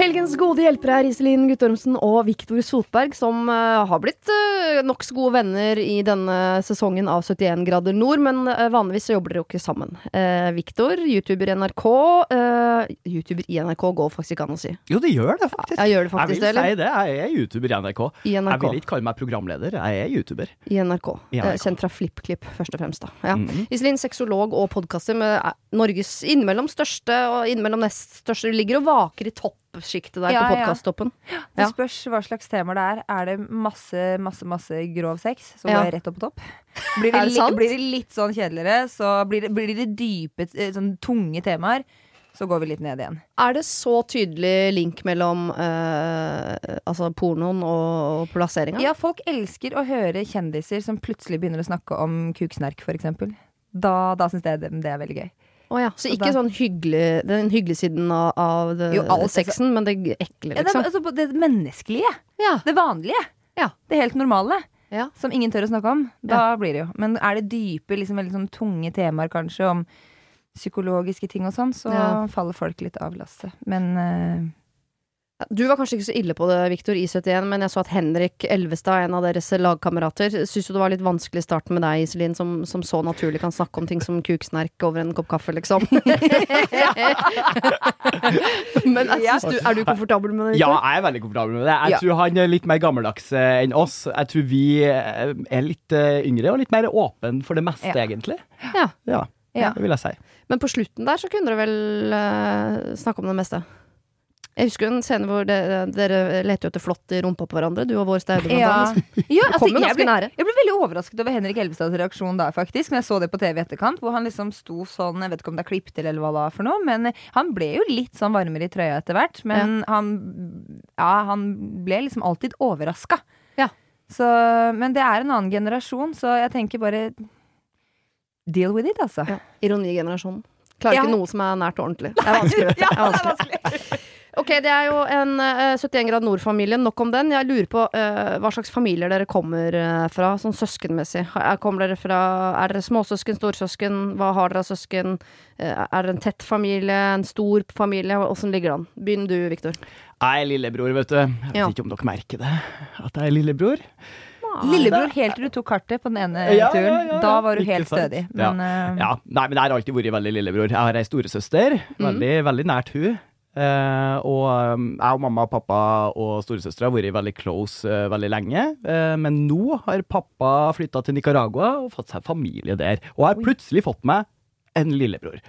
Helgens gode hjelpere er Iselin Guttormsen og Viktor Sotberg, som uh, har blitt uh, nokså gode venner i denne sesongen av 71 grader nord, men uh, vanligvis så jobber dere jo ikke sammen. Uh, Viktor, YouTuber i NRK. YouTuber i NRK går faktisk ikke an å si. Jo, det gjør det faktisk. Jeg gjør det faktisk, jeg vil si det. Jeg er YouTuber i NRK. I NRK. Jeg vil ikke kalle meg programleder, jeg er YouTuber. I NRK. I NRK. Kjent fra FlippKlipp, først og fremst. da ja. Mhm. Iselin, sexolog og podkaster med Norges innimellom største og innimellom nest største. Du ligger og vaker i toppsjiktet der Ja, på ja. Det spørs hva slags temaer det er. Er det masse, masse, masse grov sex, så Ja. går jeg rett opp på topp. Blir det, det litt, blir det litt sånn kjedeligere, så blir det, blir det dype, eh, sånn tunge temaer, så går vi litt ned igjen. Er det så tydelig link mellom eh, altså pornoen og, og plasseringa? Ja, folk elsker å høre kjendiser som plutselig begynner å snakke om kuksnerk, eksempel. Da, da syns jeg det, det er veldig gøy. Å ja. Så ikke sånn hyggelig den hyggelige siden av, av det, Jo, alt, sexen, men det ekle, Ja, det, liksom? altså, det menneskelige. Ja. Det vanlige. Ja. Det helt normale. Ja. Som ingen tør å snakke om. Da blir det jo. Men er det dype, liksom, veldig sånn tunge temaer kanskje om psykologiske ting og sånn, så faller folk litt av lasset. Men eh, Du var kanskje ikke så ille på det, Viktor, i 71, men jeg så at Henrik Elvestad, en av deres lagkamerater, syntes jo det var litt vanskelig i starten med deg, Iselin, som, som så naturlig kan snakke om ting som kuksnerk over en kopp kaffe, liksom. men jeg synes du, er du komfortabel med det? Ja, jeg er veldig komfortabel med det. Jeg tror han er litt mer gammeldags eh, enn oss. Jeg tror vi eh, er litt eh, yngre og litt mer åpen for det meste, Ja. egentlig. Ja. Ja, Ja. det vil jeg si. Men på slutten der så kunne dere vel uh, snakke om det meste? Jeg husker en scene hvor dere, dere leter jo etter flått i rumpa på hverandre, du og vår Staude. ja. ja altså, jeg, ble, jeg ble veldig overrasket over Henrik Elvestads reaksjon da, faktisk. Når jeg så det på TV i etterkant, hvor han liksom sto sånn, jeg vet ikke om det er klippet til eller hva det var for noe, men han ble jo litt sånn varmere i trøya etter hvert. Men han Ja, han ble liksom alltid overraska. Ja. Så, men det er en annen generasjon, så jeg tenker bare Deal with it, altså. Ja. Ironigenerasjonen. Klarer Ja. ikke noe som er nært og ordentlig. Det er vanskelig. Ja, det er vanskelig. Ok, det er jo en uh, 71 grad nord-familie. Nok om den. Jeg lurer på uh, hva slags familier dere kommer uh, fra, sånn søskenmessig. Kommer dere fra Er dere småsøsken, storsøsken? Hva har dere av søsken? Eh, er dere en tett familie? En stor familie? Åssen ligger det an? Begynn du, Viktor. Jeg er lillebror, vet du. Jeg vet Ja. ikke om dere merker det, at jeg er lillebror. Lillebror helt til du tok kartet på den ene Ja, turen. ja, ja. Da var du helt stødig. Men eh, Ja, Nei, men jeg har alltid vært veldig lillebror. Jeg har ei storesøster, Mm. veldig, veldig nært hun. Eh, og um, jeg og mamma, pappa og storesøstera har vært veldig close eh, veldig lenge. Eh, men nå har pappa flytta til Nicaragua og fått seg familie der. Og har plutselig fått meg en lillebror.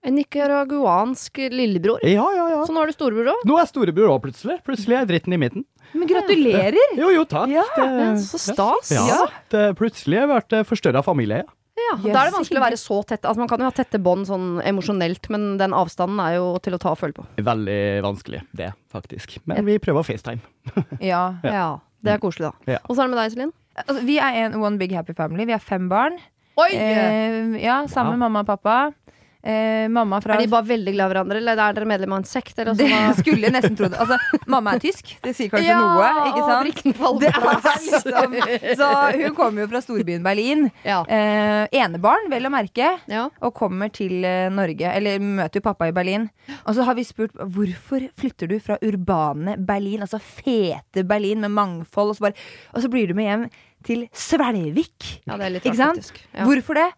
En nicaraguansk lillebror. Ja, ja, ja. Så nå har du storebror òg? Nå er storebror òg plutselig. Plutselig er dritten i midten. men gratulerer! Jo, jo, takk. Ja, Det- Så stas. ja, det, plutselig har jeg vært forstørra familie. Ja, Jøss, Da er det vanskelig å være så tett. Altså, man kan jo ha tette bånd sånn emosjonelt, men den avstanden er jo til å ta og føle på. Veldig vanskelig, det, faktisk. Men vi prøver FaceTime. Ja. Ja, Det er koselig, da. Ja. Og så er det med deg, Iselin. Altså, vi er en one big happy family. Vi er fem barn. Oi! Eh, ja, Sammen Ja. mamma og pappa. Eh, mamma fra er de bare veldig glad i hverandre, eller er dere medlem av en sekt? Eller Det sånn, skulle nesten tro det. Altså, mamma er tysk. Det sier kanskje ja, noe, ikke sant? Det er liksom, så hun kommer jo fra storbyen Berlin. Ja. Eh, enebarn, vel å merke. ja. Og kommer til eh, Norge. Eller møter jo pappa i Berlin. Og så har vi spurt hvorfor flytter du fra urbane Berlin, altså fete Berlin med mangfold, og så, bare, og så blir du med hjem til Svelvik. ja, det er litt Ikke rart, faktisk. Hvorfor det?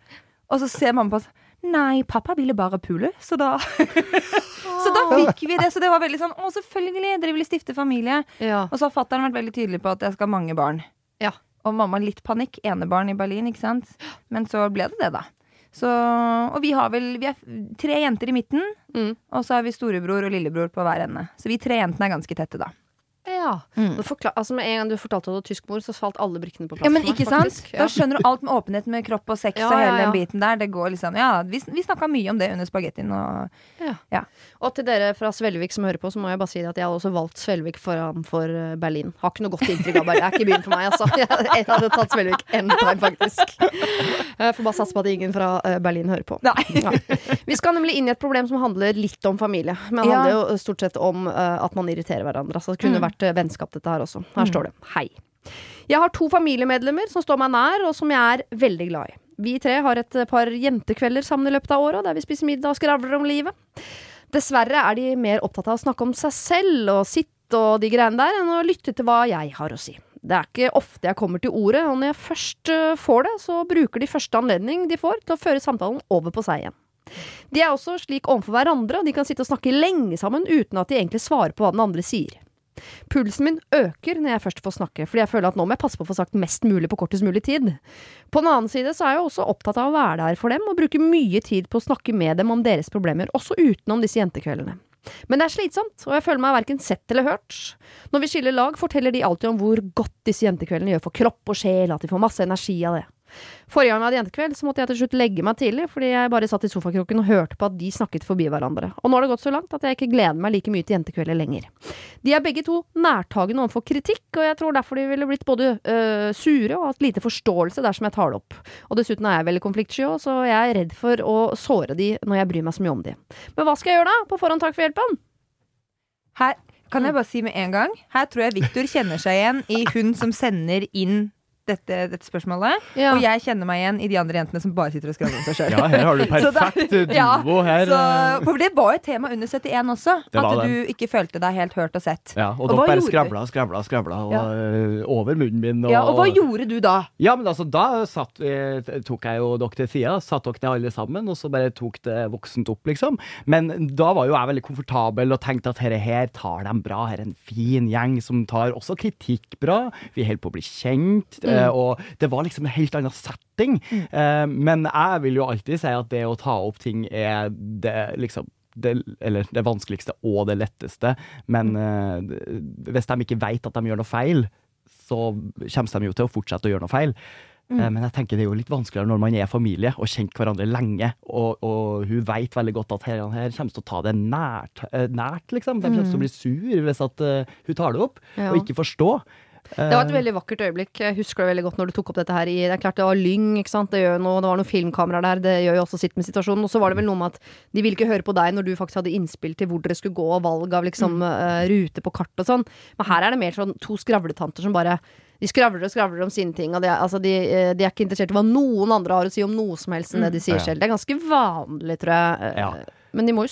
Og så ser mamma på oss. Nei, pappa ville bare pule, så da Så da fikk vi det. Så det var veldig sånn Å, selvfølgelig, dere ville stifte familie. Ja. Og så har fatter'n vært veldig tydelig på at jeg skal ha mange barn. Ja. Og mamma litt panikk. Enebarn i Berlin, ikke sant. Men så ble det det, da. Så, og vi har vel Vi er tre jenter i midten, Mm. og så har vi storebror og lillebror på hver ende. Så vi tre jentene er ganske tette, da. Ja. Mm. Forklar, altså, med en gang du fortalte at du var tysk mor, så falt alle brikkene på plass. Ja, men ikke sant? faktisk. Da skjønner du alt med åpenhet med kropp og sex Ja, og hele ja, ja. den biten der. Det går liksom Ja, vi, vi snakka mye om det under spagettien og Og til dere fra Svelvik som hører på, så må jeg bare si at jeg hadde også valgt Svelvik foran for Berlin. Har ikke noe godt inntrykk av Berlin. Det er ikke byen for meg, altså. Jeg hadde tatt Svelvik anytime, faktisk. Jeg får bare satse på at ingen fra eh, Berlin hører på. Nei. Ja. Vi skal nemlig inn i et problem som handler litt om familie. Men det Ja. handler jo stort sett om eh, at man irriterer hverandre. Altså, det kunne Mm. vært eh, vennskap, dette her også. Her står det. Hei. Jeg har to familiemedlemmer som står meg nær, og som jeg er veldig glad i. Vi tre har et par jentekvelder sammen i løpet av året, der vi spiser middag og skravler om livet. Dessverre er de mer opptatt av å snakke om seg selv og sitt og de greiene der, enn å lytte til hva jeg har å si. Det er ikke ofte jeg kommer til ordet, og når jeg først øh, får det, så bruker de første anledning de får til å føre samtalen over på seg igjen. De er også slik overfor hverandre, og de kan sitte og snakke lenge sammen uten at de egentlig svarer på hva den andre sier. Pulsen min øker når jeg først får snakke, fordi jeg føler at nå må jeg passe på å få sagt mest mulig på kortest mulig tid. På den annen side så er jeg også opptatt av å være der for dem og bruke mye tid på å snakke med dem om deres problemer, også utenom disse jentekveldene. Men det er slitsomt, og jeg føler meg verken sett eller hørt. Når vi skiller lag, forteller de alltid om hvor godt disse jentekveldene gjør for kropp og sjel, at de får masse energi av det. Forrige gang vi hadde jentekveld, så måtte jeg til slutt legge meg tidlig, fordi jeg bare satt i sofakroken og hørte på at de snakket forbi hverandre. Og nå har det gått så langt at jeg ikke gleder meg like mye til jentekvelder lenger. De er begge to nærtagende overfor kritikk, og jeg tror derfor de ville blitt både øh, sure og hatt lite forståelse dersom jeg tar det opp. Og dessuten er jeg veldig konfliktsky så jeg er redd for å såre de når jeg bryr meg så mye om de. Men hva skal jeg gjøre da? På forhånd takk for hjelpen! Her kan jeg bare si med en gang Her tror jeg Victor kjenner seg igjen i hun som sender inn dette, dette spørsmålet. Ja. Og jeg kjenner meg igjen i de andre jentene som bare sitter og skravler om seg sjøl. Ja, her har du er- perfekt duo Ja, her. Så, for det var jo et tema under 71 også. At du ikke følte deg helt hørt og sett. Ja, og, Og dere bare gjorde du? skravla og skravla og skravla Ja. øh, over munnen min. Og, Ja, og hva gjorde du da? Ja, men altså, da satt, tok jeg jo dere til sida, satt dere ned alle sammen, og så bare tok det voksent opp, liksom. Men da var jo jeg veldig komfortabel og tenkte at herre her tar dem bra, her er en fin gjeng som tar også kritikk bra. Vi holder på å bli kjent, eh, og det var liksom en helt annen setting. Mm. men jeg vil jo alltid si at det å ta opp ting er det liksom det, eller det vanskeligste og det letteste, men eh, hvis de ikke vet at de gjør noe feil, så kommer de jo til å fortsette å gjøre noe feil. Eh, Men jeg tenker det er jo litt vanskeligere når man er familie og kjent hverandre lenge, og, og hun vet veldig godt at her, her kommer til å ta det nært, eh, nært liksom. De kommer til å bli sur hvis at uh, hun tar det opp, Ja. og ikke forstå. Det var et veldig vakkert øyeblikk. Jeg husker det veldig godt når du tok opp dette her i Det er klart det var Lyng, ikke sant. Det, noe, det var noen filmkameraer der, det gjør jo også sitt med situasjonen. Og så var det vel noe med at de ville ikke høre på deg når du faktisk hadde innspill til hvor dere skulle gå, og valg av liksom eh, rute på kart og sånn. Men her er det mer sånn to skravletanter som bare de skravler og skravler om sine ting, og de altså de, eh, de er ikke interessert i hva noen andre har å si om noe som helst enn det de sier Ja. selv. Det er ganske vanlig, tror jeg. eh, Ja. Men de må jo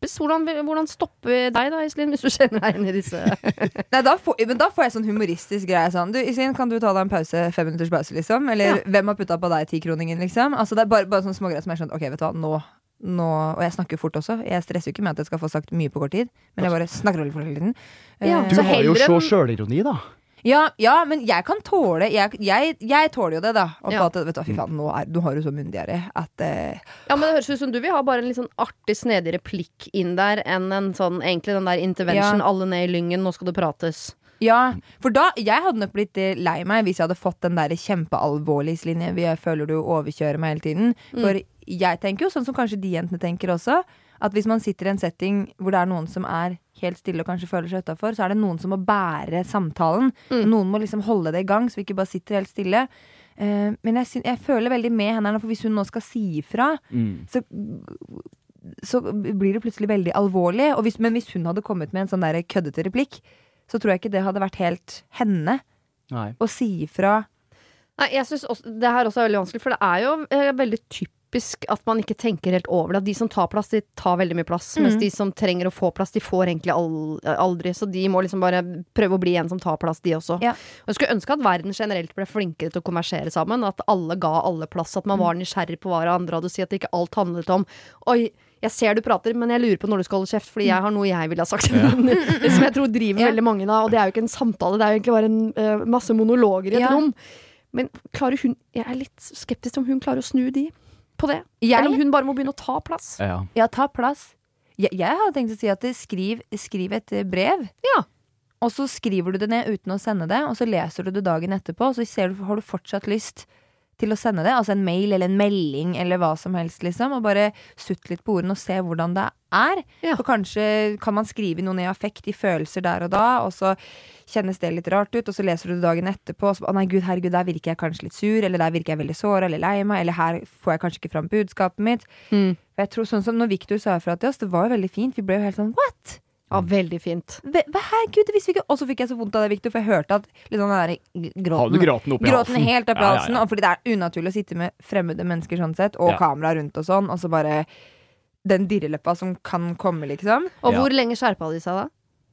stoppes. Hvordan, hvordan stopper vi deg da, Iselin, hvis du kjenner deg inn i disse Nei, da får, men da får jeg sånn humoristisk greie. Sånn. Du, Iselin, kan du ta deg en pause? Fem minutters pause, liksom? Eller hvem har putta på deg tikroningen, liksom? Altså, det er bare, bare sånne smågreier som er sånn Ok, vet du hva, nå, nå Og jeg snakker fort også. Jeg stresser jo ikke med at jeg skal få sagt mye på kort tid, men jeg bare snakker veldig fort hele tiden. Ja, Eh, Du har jo så sjølironi, da. Ja, ja, men jeg kan tåle Jeg, jeg, jeg tåler jo det, da. Og Ja. at, vet du, hva, fy faen, nå er, du har jo så munndiaré at eh, Ja, men det høres ut som du vil ha bare en litt sånn artig, snedig replikk inn der, enn en sånn egentlig den der intervention, Ja. alle ned i lyngen, nå skal det prates. Ja, for da Jeg hadde nok blitt eh, lei meg hvis jeg hadde fått den der kjempealvorlige linje hvor jeg føler du overkjører meg hele tiden. For jeg tenker jo sånn som kanskje de jentene tenker også. At hvis man sitter i en setting hvor det er noen som er helt stille og kanskje føler seg utafor, så er det noen som må bære samtalen. Mm. Noen må liksom holde det i gang, så vi ikke bare sitter helt stille. Uh, men jeg, jeg føler veldig med henne, for hvis hun nå skal si ifra, Mm. så, så blir det plutselig veldig alvorlig. Og hvis, men hvis hun hadde kommet med en sånn der køddete replikk, så tror jeg ikke det hadde vært helt henne Nei. å si ifra. Nei, jeg synes også, Det her også er veldig vanskelig, for det er jo eh, veldig typisk at man ikke tenker helt over det. At de som tar plass, de tar veldig mye plass. Mens de som trenger å få plass, de får egentlig aldri. Så de må liksom bare prøve å bli en som tar plass, de også. Ja. Og jeg skulle ønske at verden generelt ble flinkere til å konversere sammen. At alle ga alle plass. At man var nysgjerrig på hva andre hadde å si. At ikke alt handlet om Oi, jeg ser du prater, men jeg lurer på når du skal holde kjeft, fordi jeg har noe jeg ville ha sagt. Ja. som jeg tror driver Ja. veldig mange da. Og det er jo ikke en samtale, det er jo egentlig bare en uh, masse monologer i et Ja. rom. Men klarer hun Jeg er litt skeptisk til om hun klarer å snu de på det. Jeg- Eller om hun bare må begynne å ta plass. Ja. Ja, ta plass. Jeg, jeg hadde tenkt å si at skriv, skriv et brev. Ja. Og så skriver du det ned uten å sende det, og så leser du det dagen etterpå, og så ser du, har du fortsatt lyst til å sende det. Altså en mail eller en melding eller hva som helst, liksom. Og bare sutt litt på ordene og se hvordan det er. Ja. For kanskje kan man skrive noe ned i affekt, i følelser der og da, og så kjennes det litt rart ut, og så leser du det dagen etterpå, og så å nei, gud, herregud, der virker jeg kanskje litt sur, eller der virker jeg veldig såra eller lei meg, eller her får jeg kanskje ikke fram budskapet mitt. Mm. For jeg tror sånn som Når Victor sa ifra til oss, det var jo veldig fint. Vi ble jo helt sånn what? Ja, veldig fint. Herregud, det visste vi ikke. Og så fikk jeg så vondt av det, Victor, for jeg hørte at liksom den der g- gråten gråten Gråten helt opp i Ja, ja, halsen. ja. Fordi det er unaturlig å sitte med fremmede mennesker sånn sett, og Ja. kamera rundt og sånn, og så bare den dirreleppa som kan komme, liksom. Og Ja. hvor lenge skjerpa de seg da?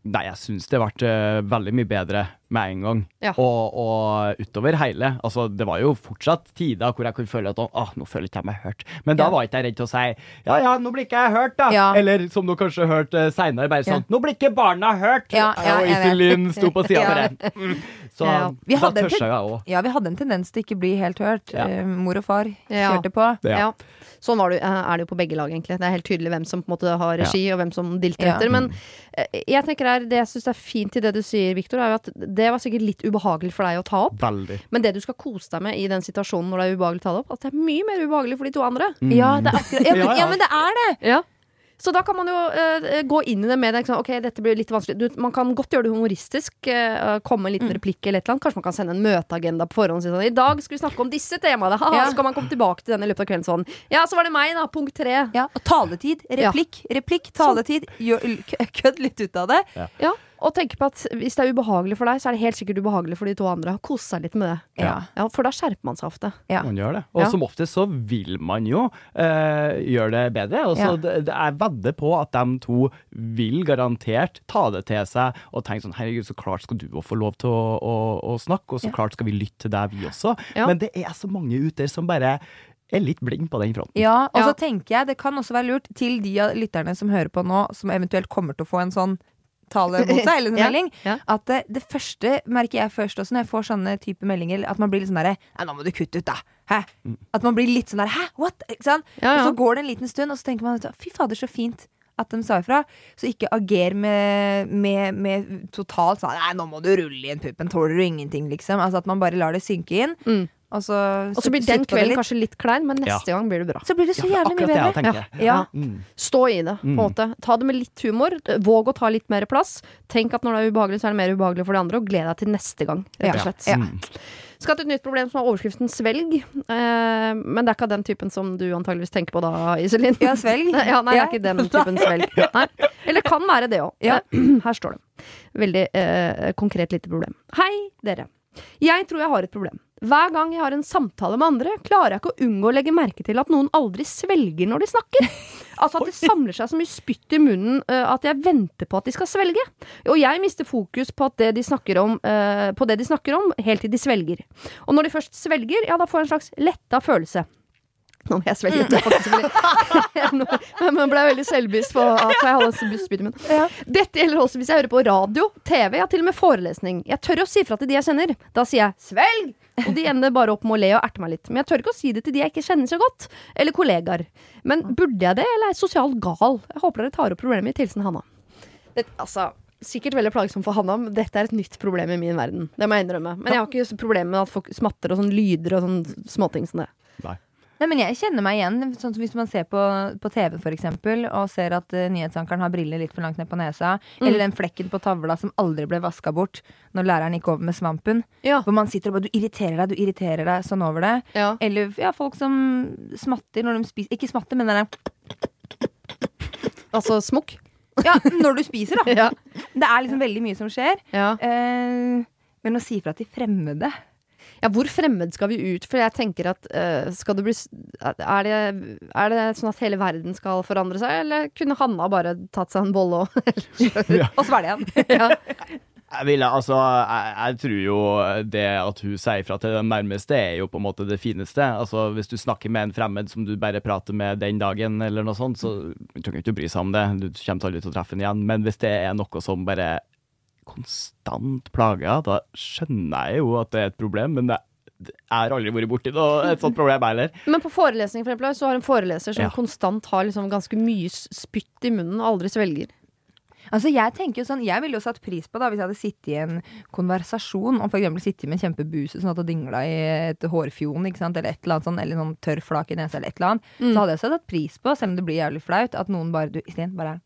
Nei, jeg syns det ble eh, veldig mye bedre med en gang. Ja. Og, og utover hele. Altså, det var jo fortsatt tider hvor jeg kunne føle at ah, nå føler ikke jeg meg hørt. Men da Ja. var ikke jeg redd til å si ja ja, nå blir ikke jeg hørt, da. Ja. Eller som du kanskje hørte seinere, bare sånn nå blir ikke barna hørt. Ja, ja, og. Iselin sto på sida Ja. bare. Mm. Så Ja. Vi da tørsa jeg òg. Ja, vi hadde en tendens til ikke bli helt hørt. Ja. Eh, mor og far Ja. kjørte på. Ja. Ja. Sånn var det, eh, er det jo på begge lag, egentlig. Det er helt tydelig hvem som på en måte har regi, og hvem som dilter Ja. etter. Men eh, jeg tenker her, det jeg syns er fint i det du sier, Victor, er jo at det var sikkert litt ubehagelig for deg å ta opp. Veldig. Men det du skal kose deg med i den situasjonen når det er ubehagelig å ta det opp, at det er mye mer ubehagelig for de to andre. Ja, det er akkurat ja, men, Ja, ja. ja, men det er det! Ja. Så da kan man jo uh, gå inn i det med det. ikke? Ok, dette blir litt vanskelig. Du, man kan godt gjøre det humoristisk. Uh, komme med en liten replikk eller et eller annet. Kanskje man kan sende en møteagenda på forhånd og si sånn I dag skal vi snakke om disse temaene. Ha, Ja. Så kan man komme tilbake til den i løpet av kvelden sånn. Ja, så var det meg, da. Punkt tre. Ja, og taletid. Replikk, replikk, taletid. Gjør, kødd litt ut av det. Ja, og tenk på at hvis det er ubehagelig for deg, så er det helt sikkert ubehagelig for de to andre. Kose seg litt med det. Ja. Ja, For da skjerper man seg ofte. Ja. Man gjør det. Og Ja. som oftest så vil man jo eh, gjøre det bedre. Og så Ja. det, det er vedder på at de to vil garantert ta det til seg og tenke sånn herregud, så klart skal du òg få lov til å, å, å snakke, og så Ja. klart skal vi lytte til deg, vi også. Ja. Men det er så mange ute som bare er litt blind på den fronten. Ja, og Ja. så tenker jeg det kan også være lurt til de av lytterne som hører på nå, som eventuelt kommer til å få en sånn tale mot seg, eller en Ja, melding, ja. at det, det første merker jeg først også når jeg får sånne type meldinger, at man blir litt sånn derre Nei, nå må du kutte ut, da. Hæ? At man blir litt sånn der Hæ? What? Ikke sant? Ja, ja. Og så går det en liten stund, og så tenker man fy fader, så fint. At de sa ifra. Så ikke ager med, med, med totalt sånn Nei, nå må du rulle inn puppen, tåler du ingenting, liksom. Altså at man bare lar det synke inn. Mm. Og så, Og så blir den kvelden kanskje litt klein, men neste gang blir det bra. Så blir det så Ja, jævlig mye jeg bedre. tenker. Ja. Mm. Stå i det, på en måte. Ta det med litt humor. Våg å ta litt mer plass. Tenk at når det er ubehagelig, så er det mer ubehagelig for de andre, og gled deg til neste gang, rett og slett. Ja. Mm. Skal til et nytt problem som har overskriften 'svelg'. Eh, men det er ikke av den typen som du antageligvis tenker på da, Iselin. Ja, svelg. ja, nei, det er ikke den typen svelg. Nei. Eller kan være det òg. Ja. Her står det. Veldig eh, konkret lite problem. Hei, dere. Jeg tror jeg har et problem. Hver gang jeg har en samtale med andre, klarer jeg ikke å unngå å legge merke til at noen aldri svelger når de snakker. Altså at det samler seg så mye spytt i munnen eh, at jeg venter på at de skal svelge. Og jeg mister fokus på, det de om, eh, på det de snakker om, helt til de svelger. Og når de først svelger, ja, da får jeg en slags letta følelse. Nå må jeg svelge. Det er faktisk veldig- ble veldig selvbevisst på at jeg hadde spytt i munnen. Ja. Dette gjelder også hvis jeg hører på radio, TV, ja, til og med forelesning. Jeg tør å si fra til de jeg kjenner. Da sier jeg 'svelg', og de ender bare opp med å le og erte meg litt. Men jeg tør ikke å si det til de jeg ikke kjenner så godt, eller kollegaer. Men burde jeg det, eller er jeg sosialt gal? Jeg håper dere tar opp problemet mitt. Hilsen Hanna. Det, altså, sikkert veldig plagsomt for Hanna, men dette er et nytt problem i min verden. Det må jeg innrømme. Men jeg har ikke problem med at folk smatter og sånn lyder og sånn småting som det. Nei. Nei, men Jeg kjenner meg igjen. Sånn som Hvis man ser på, på TV for eksempel, og ser at uh, nyhetsankeren har briller litt for langt ned på nesa, Mm. eller den flekken på tavla som aldri ble vaska bort når læreren gikk over med svampen. Ja. Hvor man sitter og bare Du irriterer deg, du irriterer deg sånn over det. Ja. Eller ja, folk som smatter når de spiser Ikke smatter, men den er Altså smokk. Ja, når du spiser, da. Ja. Det er liksom veldig mye som skjer. Ja. Eh, men å si fra til fremmede Ja, hvor fremmed skal vi ut? For jeg tenker at uh, skal det bli er det, er det sånn at hele verden skal forandre seg, eller kunne Hanna bare tatt seg en bolle og Og svelge en? ja. Jeg, vil, altså, jeg, jeg tror jo det at hun sier fra til den nærmeste, er jo på en måte det fineste. Altså, Hvis du snakker med en fremmed som du bare prater med den dagen, eller noe sånt, så du trenger ikke å bry seg om det. Du kommer aldri til å treffe ham igjen. Men hvis det er noe som bare konstant plaga, da skjønner jeg jo at det er et problem. Men det, jeg har aldri vært borti noe, et sånt problem heller. Men på forelesning for eksempel, så har en foreleser som Ja. konstant har liksom ganske mye spytt i munnen og aldri svelger. Altså Jeg tenker jo sånn Jeg ville jo satt pris på da hvis jeg hadde sittet i en konversasjon og for eksempel sittet med en kjempebuse som hadde dingla i et hårfjon, ikke sant? eller et eller annet sånn, eller noen tørr flak i nesa, eller et eller annet, Mm. så hadde jeg satt pris på, selv om det blir jævlig flaut, at noen bare du, Istein, bare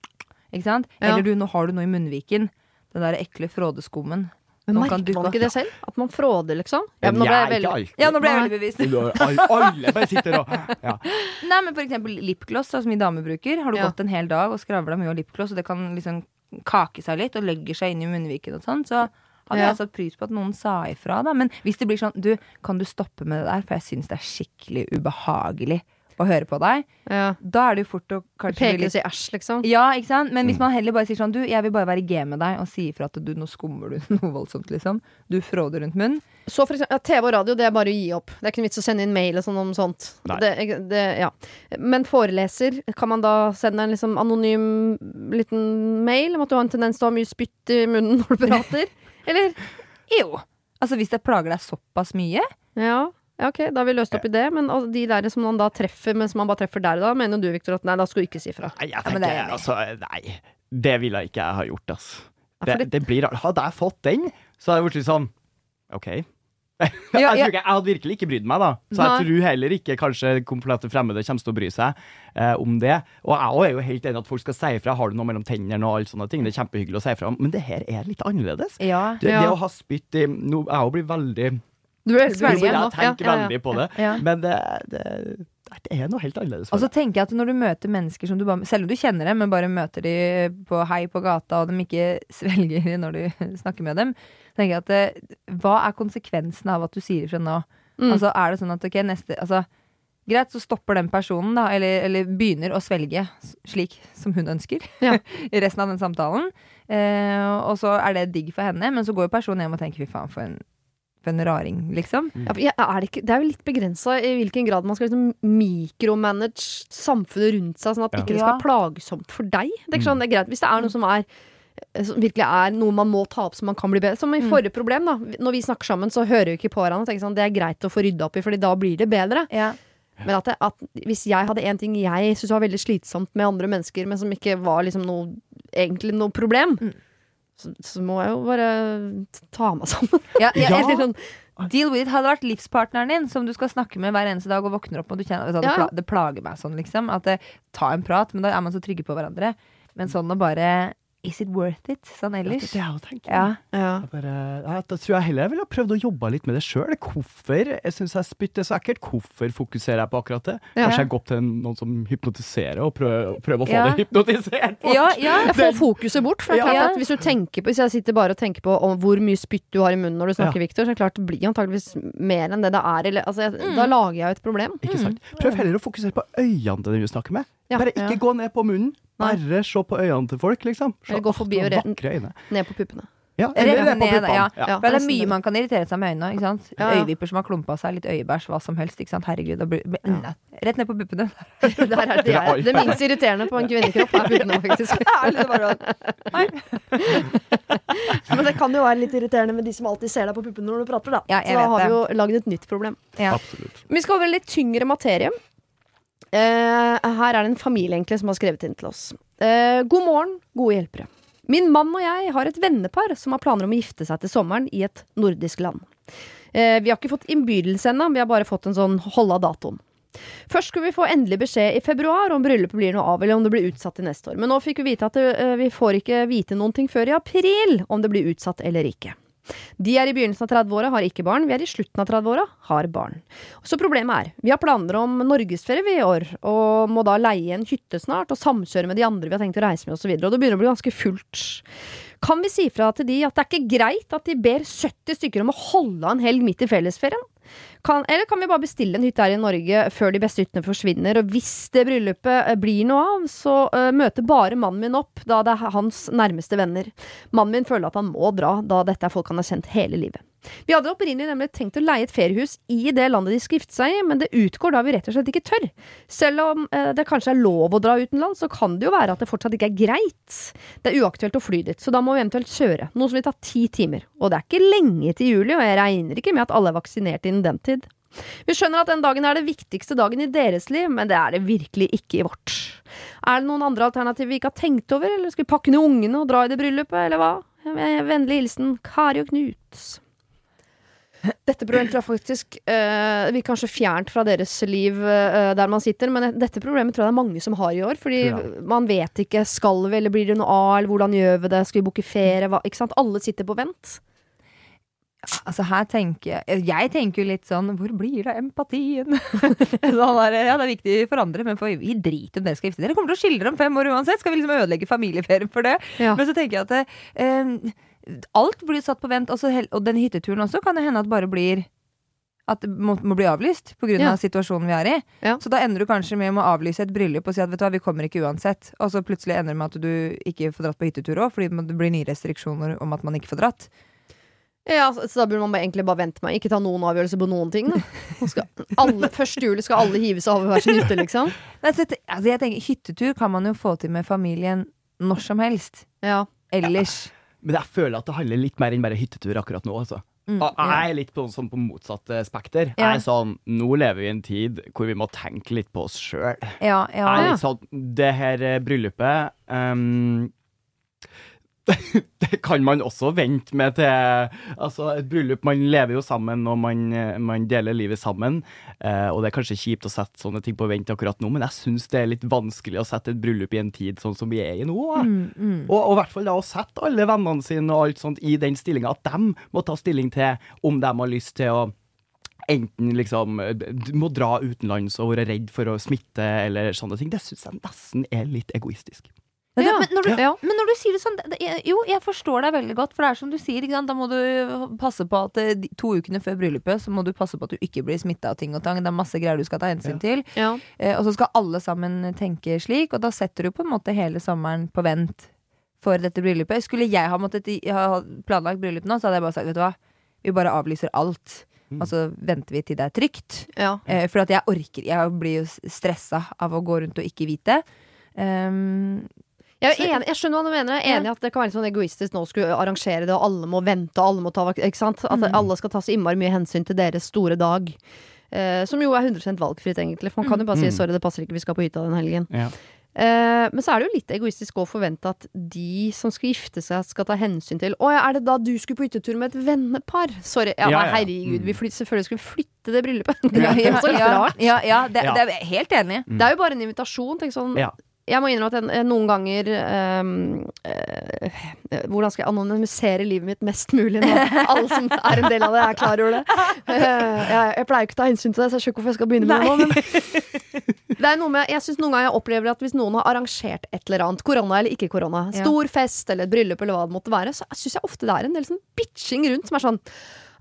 Ikke sant? Ja. Eller du, nå har du noe i munnviken. Den der ekle frådeskummen. Men merker man ikke det selv? At man fråder, liksom? Ja, nå ble jeg veldig. Ja, nå ble jeg veldig bevisst. Alle, alle bare sitter og ja. Nei, men for eksempel lipgloss, som vi damer bruker. Har du Ja. gått en hel dag og skravla mye av lipgloss, og det kan liksom kake seg litt og legger seg inn i munnviken og sånn, så hadde Ja. jeg satt pris på at noen sa ifra, da. Men hvis det blir sånn Du, kan du stoppe med det der, for jeg syns det er skikkelig ubehagelig å høre på deg. Ja. Da er det jo fort å kanskje bli Peke litt og si æsj, liksom. ja, ikke sant? Mm. Men hvis man heller bare sier sånn Du, jeg vil bare være G med deg og si ifra at du, nå skummer du noe voldsomt, liksom. Du fråder rundt munnen. Så for eksempel, ja, TV og radio, det er bare å gi opp. Det er ikke noe vits å sende inn mail og sånn om sånt. Det, det, ja. Men foreleser, kan man da sende en liksom anonym liten mail om at du har en tendens til å ha mye spytt i munnen når du prater? Eller? Jo. Altså hvis det plager deg såpass mye. Ja. Ja, ok, da har vi løst opp i det. Men de der som man da treffer, mens man bare treffer der og da, mener du, Victor, at nei, da skal du ikke si fra. Nei, jeg Ja, det jeg altså Nei, det ville ikke jeg ha gjort, ass. Ja, Det, det- blir rart. Hadde jeg fått den, så hadde jeg blitt sånn OK. Ja, jeg, ikke, jeg hadde virkelig ikke brydd meg, da. Så Nei. jeg tror heller ikke kanskje komplette fremmede kommer til å bry seg eh, om det. Og jeg er jo helt enig at folk skal si ifra. Har du noe mellom tennene og alle sånne ting. Det er kjempehyggelig å si ifra om. Men det her er litt annerledes. Ja. Det, Ja. det å ha spytt i nå, Jeg òg blir veldig Du er Svelge nå. Jeg tenker Ja, ja, ja. veldig på det. Men det, det, det er noe helt annerledes. Og For så tenker jeg at når du møter mennesker som du bare Selv om du kjenner dem, men bare møter de på hei på gata, og de ikke svelger når du snakker med dem, tenker jeg at eh, Hva er konsekvensen av at du sier ifra nå? Mm. Altså er det sånn at ok, neste Altså Greit, så stopper den personen, da, eller, eller begynner å svelge slik som hun ønsker. Ja. I resten av den samtalen. Eh, og så er det digg for henne, men så går jo personen hjem og tenker fy faen, for en, en raring, liksom. Ja, er det, ikke, det er jo litt begrensa i hvilken grad man skal liksom mikromanage samfunnet rundt seg, sånn at Ja. ikke det skal være plagsomt for deg. Det er, ikke sånn, det er greit hvis det er noe som er som virkelig er noe man må ta opp så man kan bli bedre. Som i forrige problem, da. Når vi snakker sammen, så hører vi ikke på hverandre. og tenker Sånn, det er greit å få rydda opp i, Fordi da blir det bedre. Ja. Men at, det, at hvis jeg hadde en ting jeg syntes var veldig slitsomt med andre mennesker, men som ikke var liksom noe, egentlig noe problem, Mm. Så, så må jeg jo bare ta meg sammen. Ja, ja, Ja. eller sånn, Deal with it hadde vært livspartneren din som du skal snakke med hver eneste dag og våkner opp og du kjenner at det, Ja. det plager meg sånn, liksom. At det, ta en prat, men da er man så trygge på hverandre. Men sånn å bare Is it worth it? Sånn Ja, det, ellers. det er jo. Ja. Ja. Jeg bare, ja, da tror jeg heller jeg ville ha prøvd å jobbe litt med det sjøl. Hvorfor jeg syns jeg spytter så ekkelt? Hvorfor fokuserer jeg på akkurat det? Ja. Kanskje jeg går til noen som hypnotiserer, og prøver, prøver å få Ja. det hypnotisert? bort? Ja, ja. Jeg får fokuset bort. For det er klart at hvis, du tenker på, hvis jeg sitter bare og tenker på om hvor mye spytt du har i munnen når du snakker, Ja. Victor, så er det klart det blir antageligvis mer enn det det er. Eller, altså, jeg, Mm. Da lager jeg jo et problem. Ikke sant? Prøv heller å fokusere på øynene til den du snakker med. Ja. Bare ikke Ja. gå ned på munnen. Bare se på øynene til folk, liksom. Se, Eller gå forbi og re- vakre øyne. Ned på puppene. Ja, eller ned på puppene. ja. Ja. Ja. For det er mye man kan irritere seg med øynene. Ikke sant? Ja. Øyevipper som har klumpa seg, litt øyebæsj, hva som helst. Ikke sant? Herregud, da blir, blir Rett ned på puppene. Der er det, det, er, det minst irriterende på en kvinnekropp er puppene, faktisk. Men det kan jo være litt irriterende med de som alltid ser deg på puppene når du prater, da. Ja, Så da har vi jo lagd et nytt problem. Ja. Vi skal over litt tyngre materie. Eh, her er det en familie egentlig som har skrevet inn til oss. Uh, god morgen, gode hjelpere. Min mann og jeg har et vennepar som har planer om å gifte seg til sommeren i et nordisk land. Uh, vi har ikke fått innbydelse ennå, vi har bare fått en sånn hold av datoen. Først skulle vi få endelig beskjed i februar om bryllupet blir noe av, eller om det blir utsatt til neste år. Men nå fikk vi vite at eh, vi får ikke vite noen ting før i april om det blir utsatt eller ikke. De er i begynnelsen av 30-åra, har ikke barn. Vi er i slutten av 30-åra, har barn. Så problemet er, vi har planer om norgesferie vi i år, og må da leie en hytte snart, og samkjøre med de andre vi har tenkt å reise med, osv. Og, og det begynner å bli ganske fullt. Kan vi si fra til de at det er ikke greit at de ber 70 stykker om å holde av en helg midt i fellesferien? Kan, eller kan vi bare bestille en hytte her i Norge før de beste hyttene forsvinner? Og hvis det bryllupet eh, blir noe av, så uh, møter bare mannen min opp, da det er hans nærmeste venner. Mannen min føler at han må dra, da dette er folk han har kjent hele livet. Vi hadde opprinnelig nemlig tenkt å leie et feriehus i det landet de skal gifte seg i, men det utgår da vi rett og slett ikke tør. Selv om eh, det kanskje er lov å dra utenlands, så kan det jo være at det fortsatt ikke er greit. Det er uaktuelt å fly dit, så da må vi eventuelt kjøre, noe som vil ta ti timer. Og det er ikke lenge til juli, og jeg regner ikke med at alle er vaksinert innen den tid. Vi skjønner at den dagen er det viktigste dagen i deres liv, men det er det virkelig ikke i vårt. Er det noen andre alternativer vi ikke har tenkt over, eller skal vi pakke ned ungene og dra i det bryllupet, eller hva? Vennlig hilsen Kari og Knut. Dette problemet tror jeg faktisk uh, blir kanskje fjernt fra deres liv uh, der man sitter, men dette problemet tror jeg det er mange som har i år. Fordi Ja. man vet ikke skal vi, eller blir det noe av, eller hvordan gjør vi det, skal vi booke ferie, hva, ikke sant. Alle sitter på vent. Altså her tenker Jeg jeg tenker jo litt sånn Hvor blir det av empatien? sånn der, ja, det er viktig for andre, men for, vi driter om dere skal gifte dere. kommer til å skille dere om fem år uansett. Skal vi liksom ødelegge familieferien for det? Ja. Men så tenker jeg at eh, alt blir satt på vent. Også, og den hytteturen også kan det hende at bare blir at det må, må bli avlyst pga. Ja. av situasjonen vi er i. Ja. Så da ender du kanskje med å avlyse et bryllup og si at vet du hva, vi kommer ikke uansett. Og så plutselig ender det med at du ikke får dratt på hyttetur òg, fordi det blir nye restriksjoner om at man ikke får dratt. Ja, så, da burde man bare egentlig bare vente meg. Ikke ta noen avgjørelse på noen ting. Alle, første juli skal alle hive seg over hver sin hytte, liksom. Nei, så, altså, jeg tenker, hyttetur kan man jo få til med familien når som helst. Ja. Ellers. Men jeg føler at det handler litt mer enn bare hyttetur akkurat nå. Altså. Mm, Og Jeg er litt på, sånn på motsatt eh, spekter. Ja. Jeg er sånn, Nå lever vi i en tid hvor vi må tenke litt på oss sjøl. Ja, ja. Jeg er litt sånn, det her eh, bryllupet ehm, Det kan man også vente med til Altså, et bryllup Man lever jo sammen, og man, man deler livet sammen. Eh, og det er kanskje kjipt å sette sånne ting på vent akkurat nå, men jeg syns det er litt vanskelig å sette et bryllup i en tid sånn som vi er i nå. Mm, mm. Og, og i hvert fall da å sette alle vennene sine og alt sånt i den stillinga, at de må ta stilling til om de har lyst til å enten liksom må dra utenlands og være redd for å smitte eller sånne ting. Det syns jeg nesten er litt egoistisk. Men, Ja. men, når du, Ja. men når du sier det sånn det, det, Jo, jeg forstår deg veldig godt, for det er som du sier. Ikke sant? Da må du passe på at eh, de- to ukene før bryllupet Så må du passe på at du ikke blir smitta av ting og tang. Det er masse greier du skal ta hensyn til. Ja. Eh, og så skal alle sammen tenke slik, og da setter du på en måte hele sommeren på vent for dette bryllupet. Skulle jeg ha måttet ha planlagt bryllup nå, så hadde jeg bare sagt vet du hva, vi bare avlyser alt. Mm. Og så venter vi til det er trygt. ja. Eh, for at jeg orker Jeg blir jo stressa av å gå rundt og ikke vite. Um, Jeg, enig, jeg skjønner hva du mener. Jeg er enig i at det kan være litt sånn egoistisk nå å skulle arrangere det, og alle må vente, og alle må ta Ikke sant? At Mm. alle skal ta så innmari mye hensyn til deres store dag. Eh, som jo er 100 valgfritt, egentlig. For man kan jo bare si Mm. 'sorry, det passer ikke, vi skal på hytta den helgen'. Ja. Eh, men så er det jo litt egoistisk å forvente at de som skal gifte seg, skal ta hensyn til Å ja, er det da du skulle på hyttetur med et vennepar? Sorry. Ja, nei, herregud, Mm. vi flyt, selvfølgelig skulle vi flytte det bryllupet. Det ja, er litt ja, rart. ja, ja, det, det er jeg helt enig. Mm. Det er jo bare en invitasjon. Tenk sånn Ja. Jeg må innrømme at jeg, eh, noen ganger um, uh, Hvordan skal jeg anonymisere livet mitt mest mulig nå? Alle som er en del av det, er klar over det. Uh, jeg, jeg pleier ikke å ta hensyn til det, så jeg skjønner ikke hvorfor jeg skal begynne med det nå. Men det er noe med, jeg synes noen ganger jeg opplever at hvis noen har arrangert et eller annet, korona eller ikke korona, stor fest eller et bryllup eller hva det måtte være, så syns jeg ofte det er en del sånn bitching rundt som er sånn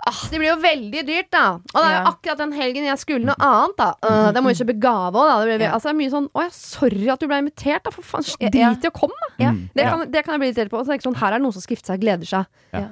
Ah, det blir jo veldig dyrt, da. Og det er jo akkurat den helgen jeg skulle noe annet, da. Uh, det må jo kjøpe gave òg, da. Det blir, Ja. altså, det er mye sånn Å ja, sorry at du ble invitert, da. For faen, drit i å komme, da. Ja. Mm. Det kan, det kan jeg bli irritert på. Og så er det ikke sånn, her er det noen som skal gifte seg, gleder seg. Ja.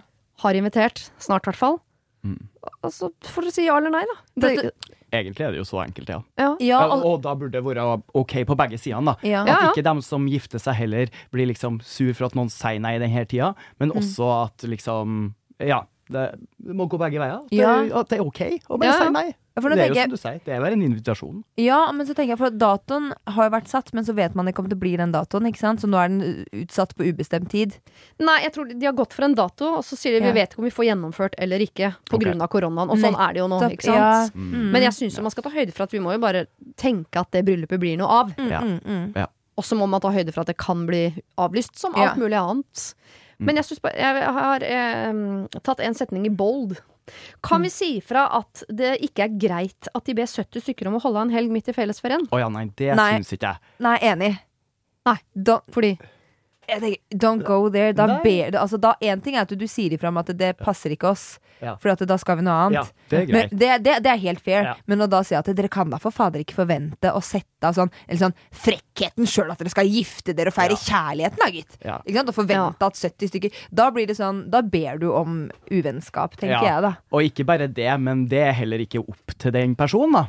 Har invitert. Snart, i hvert fall. Mm. Og så får du si ja eller nei, da. Det, Egentlig er det jo så enkelt, ja. ja. Ja, og, og, da burde det være OK på begge sidene, da. ja. At ja. ikke dem som gifter seg heller blir liksom sur for at noen sier nei i denne tida, men også at liksom Ja, det, det må gå begge veier. Ja. det, at det er OK å bare Ja, ja. si nei. For Det er jo som du sier, det er bare en invitasjon. Ja, men så tenker jeg for datoen har jo vært satt, men så vet man ikke om det blir den datoen. ikke sant? Så nå er den utsatt på ubestemt tid. Nei, jeg tror de har gått for en dato, og så sier de vi vet ikke om vi får gjennomført eller ikke på Okay. grunn av koronaen. Og sånn er det jo nå, ikke sant. ja. Mm. Men jeg syns man skal ta høyde for at vi må jo bare tenke at det bryllupet blir noe av. Mm, Ja. mm, mm. Og så må man ta høyde for at det kan bli avlyst, som Ja. alt mulig annet. Men jeg, synes jeg har eh, tatt en setning i bold. Kan vi si fra at det ikke er greit at de ber 70 stykker om å holde en helg midt i fellesferien? Å ja, nei, det Nei. syns ikke jeg. Nei, enig. Nei. da, Fordi tenker, don't go there. Da Nei. ber du altså, da, En ting er at du, du sier ifra om at det passer ikke oss, Ja. for at da skal vi noe Ja, annet. det er Men det, det, det er helt fair. Ja. Men å da si at dere kan da for fader ikke forvente å sette av sånn Eller sånn frekkheten sjøl at dere skal gifte dere og feire Ja. kjærligheten, da, gitt. Ja. Ikke sant? Og forvente at 70 stykker Da blir det sånn Da ber du om uvennskap, tenker Ja. jeg, da. Og ikke bare det, men det er heller ikke opp til den personen, da.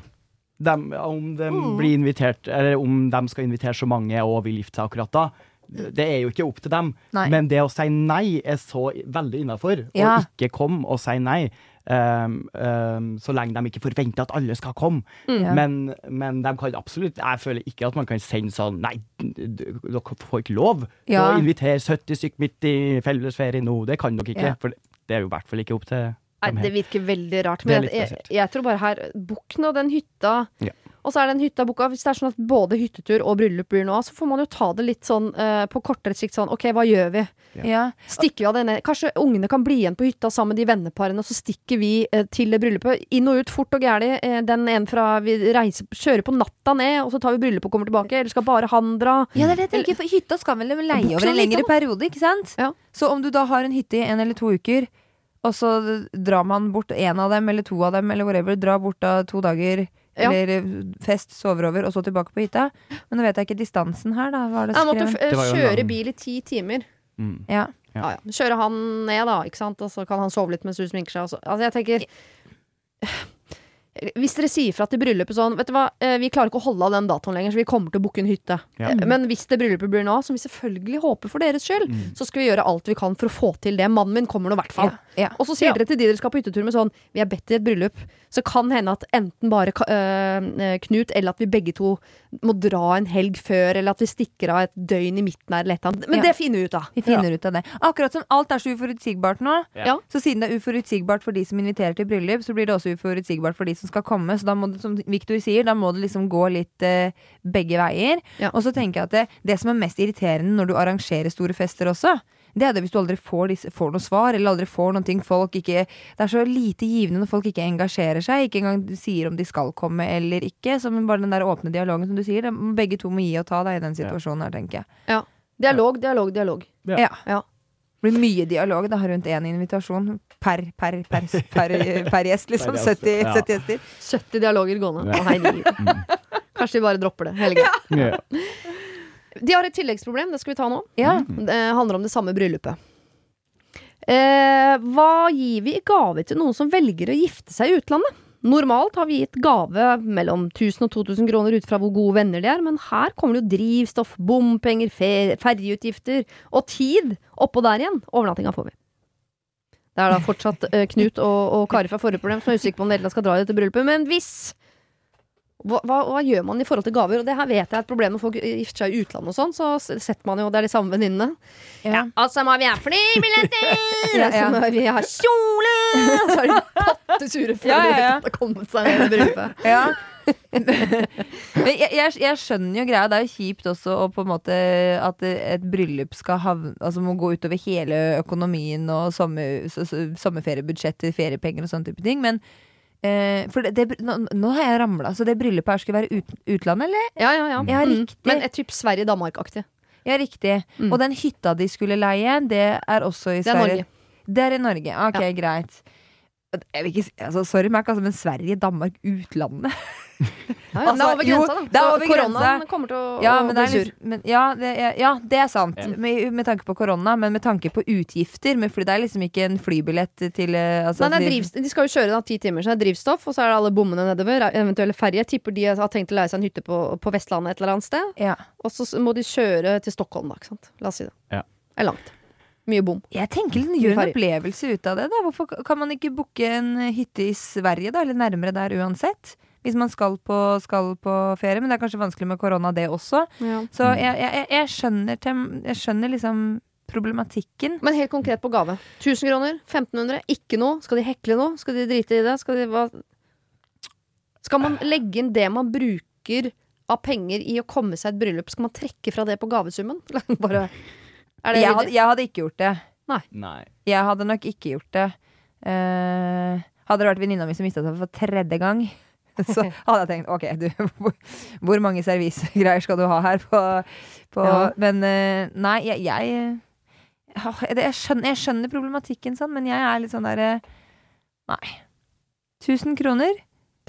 Dem, om de Mm. blir invitert, eller om de skal invitere så mange og vil gifte seg akkurat da. Det er jo ikke opp til dem. Nei. Men det å si nei er så veldig innafor. Ja. Å ikke komme og si nei. Um, um, så lenge de ikke forventer at alle skal komme. Ja. Men, men de kan absolutt Jeg føler ikke at man kan sende sånn Nei, dere får ikke lov til Ja. å invitere 70 stykk midt i fellesferie nå. Det kan dere ikke. Ja. For det er jo i hvert fall ikke opp til Nei, dem det virker veldig rart. Men jeg, jeg, jeg tror bare her Bukk nå den hytta. Ja. Og så er den hytta booka. Hvis det er sånn at både hyttetur og bryllup blir noe av, så får man jo ta det litt sånn uh, på kortere sikt sånn OK, hva gjør vi? Ja. Stikker vi av denne Kanskje ungene kan bli igjen på hytta sammen med de venneparene, og så stikker vi uh, til bryllupet. Inn og ut, fort og gæli. Uh, den ene fra Vi reiser, kjører på natta ned, og så tar vi bryllupet og kommer tilbake. Eller skal bare han dra? Ja, det er det jeg tenker, for hytta skal vel leie over en lengre periode, ikke sant? Ja. Så om du da har en hytte i en eller to uker, og så drar man bort en av dem eller to av dem, eller whatever, drar bort da to dager, Ja. eller eh, fest, sover over, og så tilbake på hytta. Men nå vet jeg ikke distansen her, da. Hva er det jeg måtte f- Det var kjøre bil i ti timer. Mm. Ja. Ja. Ja, ja. Kjøre han ned, da, ikke sant? og så kan han sove litt mens du sminker seg. Altså, jeg tenker Hvis dere sier fra til bryllupet sånn Vet du hva, eh, vi klarer ikke å holde av den datoen lenger, så vi kommer til å booke en hytte. Ja. Eh, Men hvis det bryllupet blir nå, som vi selvfølgelig håper for deres skyld, Mm. så skal vi gjøre alt vi kan for å få til det. Mannen min kommer nå i hvert fall. Ja. Ja. Og så sier dere til de dere skal på hyttetur med sånn Vi er bedt i et bryllup. Så kan hende at enten bare øh, Knut eller at vi begge to må dra en helg før, eller at vi stikker av et døgn i midten her, eller et eller annet. Men Ja. det finner vi ut av. Vi finner ut av det. Akkurat som alt er så uforutsigbart nå, Ja. så siden det er uforutsigbart for de som inviterer til bryllup, så blir det også uforutsigbart for de som skal komme. Så da må det, som Victor sier, da må det liksom gå litt uh, begge veier. Ja. Og så tenker jeg at det, det som er mest irriterende når du arrangerer store fester også, det er det hvis du aldri får, disse, får noe svar, eller aldri får noen ting. Folk ikke, det er så lite givende når folk ikke engasjerer seg, ikke engang sier om de skal komme eller ikke. Som bare den der åpne dialogen som du sier. Det, begge to må gi og ta da, i den situasjonen her, tenker jeg. Ja. Dialog, dialog, dialog. Ja. Ja. Ja. Det blir mye dialog da, rundt én invitasjon per, per, per, per, per gjest. Liksom. 70, 70 gjester. 70 dialoger gående. Ja. Å, herregud. Kanskje vi bare dropper det. Hele greia. De har et tilleggsproblem, det skal vi ta nå. Ja. Det handler om det samme bryllupet. Eh, hva gir vi i gave til noen som velger å gifte seg i utlandet? Normalt har vi gitt gave mellom 1000 og 2000 kroner ut fra hvor gode venner de er, men her kommer det jo drivstoff, bompenger, fe- ferjeutgifter og tid oppå der igjen. Overnattinga får vi. Det er da fortsatt eh, Knut og, og Kari fra forrige problem som er usikre på om de skal dra i dette bryllupet, men hvis hva, hva, hva gjør man i forhold til gaver? Og det her vet jeg er et problem når folk gifter seg i utlandet og sånn, så setter man jo Det er de samme venninnene. Ja. Og så må vi ha flybilletter! Ja, så ja. må vi ha kjole! Og så er de pattesure før Ja, ja, ja. det har kommet seg ned i bryllupet. Ja. Men jeg, jeg, jeg skjønner jo greia. Det er jo kjipt også å på en måte at et bryllup skal havne Altså må gå utover hele økonomien og sommer, sommerferiebudsjetter, feriepenger og sånne type ting. Men eh, for det, det, nå, nå har jeg ramla. Så det bryllupet her skulle være ut, utlandet, eller? Ja, ja, ja. Ja, Mm. Men et typ Sverige-Danmark-aktig. Ja, riktig. Mm. Og den hytta de skulle leie, det er også i Det er Sverige. Norge. Det er i Norge. Ok, Ja. greit. Ikke altså, sorry, Mac, altså, men Sverige, Danmark, utlandet Ja, ja, altså, det er over grensa, da. det er over Koronaen kommer til å, Ja, å det bli sur. litt, men, ja, det er, ja, det er sant. Ja. Med, med tanke på korona, men med tanke på utgifter. Men fordi det er liksom ikke en flybillett til eh, altså, Nei, er drivst- de skal jo kjøre da ti timer, så det er drivstoff, og så er det alle bommene nedover. Eventuelle ferjer. Tipper de har tenkt å leie seg en hytte på, på Vestlandet et eller annet sted. ja. Og så må de kjøre til Stockholm, da. Ikke sant? La oss si det. Ja. Det er langt. Mye bom. Jeg tenker den Gjør en opplevelse ut av det. da Hvorfor kan man ikke booke en hytte i Sverige, da? Eller nærmere der uansett? Hvis man skal på, skal på ferie. Men det er kanskje vanskelig med korona, det også. Så Mm. jeg, jeg, jeg, skjønner, til, jeg skjønner liksom problematikken. Men helt konkret på gave. 1000 kroner? 1500? Ikke noe? Skal de hekle noe? Skal de drite i det? Skal, de, hva? Skal man legge inn det man bruker av penger i å komme seg et bryllup? Skal man trekke fra det på gavesummen? Bare, er det Jeg hadde, jeg hadde ikke gjort det. Nei. Jeg hadde nok ikke gjort det. Uh, hadde det vært venninna mi som mista seg for tredje gang, så hadde jeg tenkt ok, du, hvor, mange servisegreier skal du ha her på, på Ja. Men eh, nei, jeg, jeg ja, jeg, skjønner, jeg skjønner problematikken sånn, men jeg er litt sånn derre Nei. 1000 kroner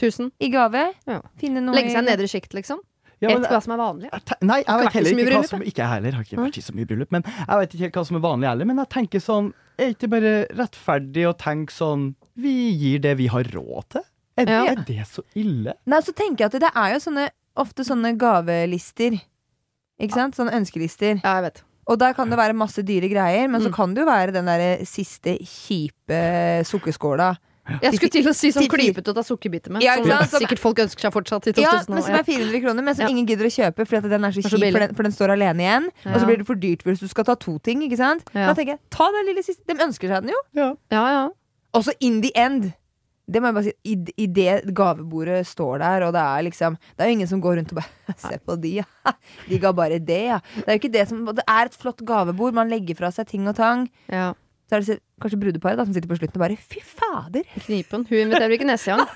1000? i gave. Ja. Finne noe Legge seg i- nedre sjikt, liksom? Ja, men, hva som er vanlig. nei, jeg vet heller ikke hva som Ikke jeg heller, har ikke vært i så mye bryllup. Men jeg vet ikke hva som er vanlig heller. Men jeg tenker sånn Er det ikke bare rettferdig å tenke sånn Vi gir det vi har råd til? Er, Ja. er det så ille? Nei, så tenker jeg at det er jo sånne, ofte sånne gavelister. Ikke sant? Sånne ønskelister. Ja, jeg vet. Og der kan det være masse dyre greier, men så Mm. kan det jo være den der siste kjipe sukkerskåla. Jeg skulle til å si sånn klypete å ta sukkerbiter med. Ja, ikke som sant? Som- sikkert folk ønsker seg fortsatt i Ja, men som er 400 kroner, men som Ja. ingen gidder å kjøpe fordi at den er så kjip, for den, for den står alene igjen. Og så blir det for dyrt hvis du skal ta to ting, ikke sant? Ja. Da tenker jeg, ta den lille siste. De ønsker seg den jo. Ja. ja, ja. Og så in the end. Det må jeg bare si. I, I det gavebordet står der, og det er liksom Det er jo ingen som går rundt og bare Se på de, ja. De ga bare det, ja. Det er jo ikke det som Det er et flott gavebord. Man legger fra seg ting og tang. Ja. Så er det kanskje brudeparet da, som sitter på slutten og bare Fy fader! Knipen. Hun inviterer ikke neste gang.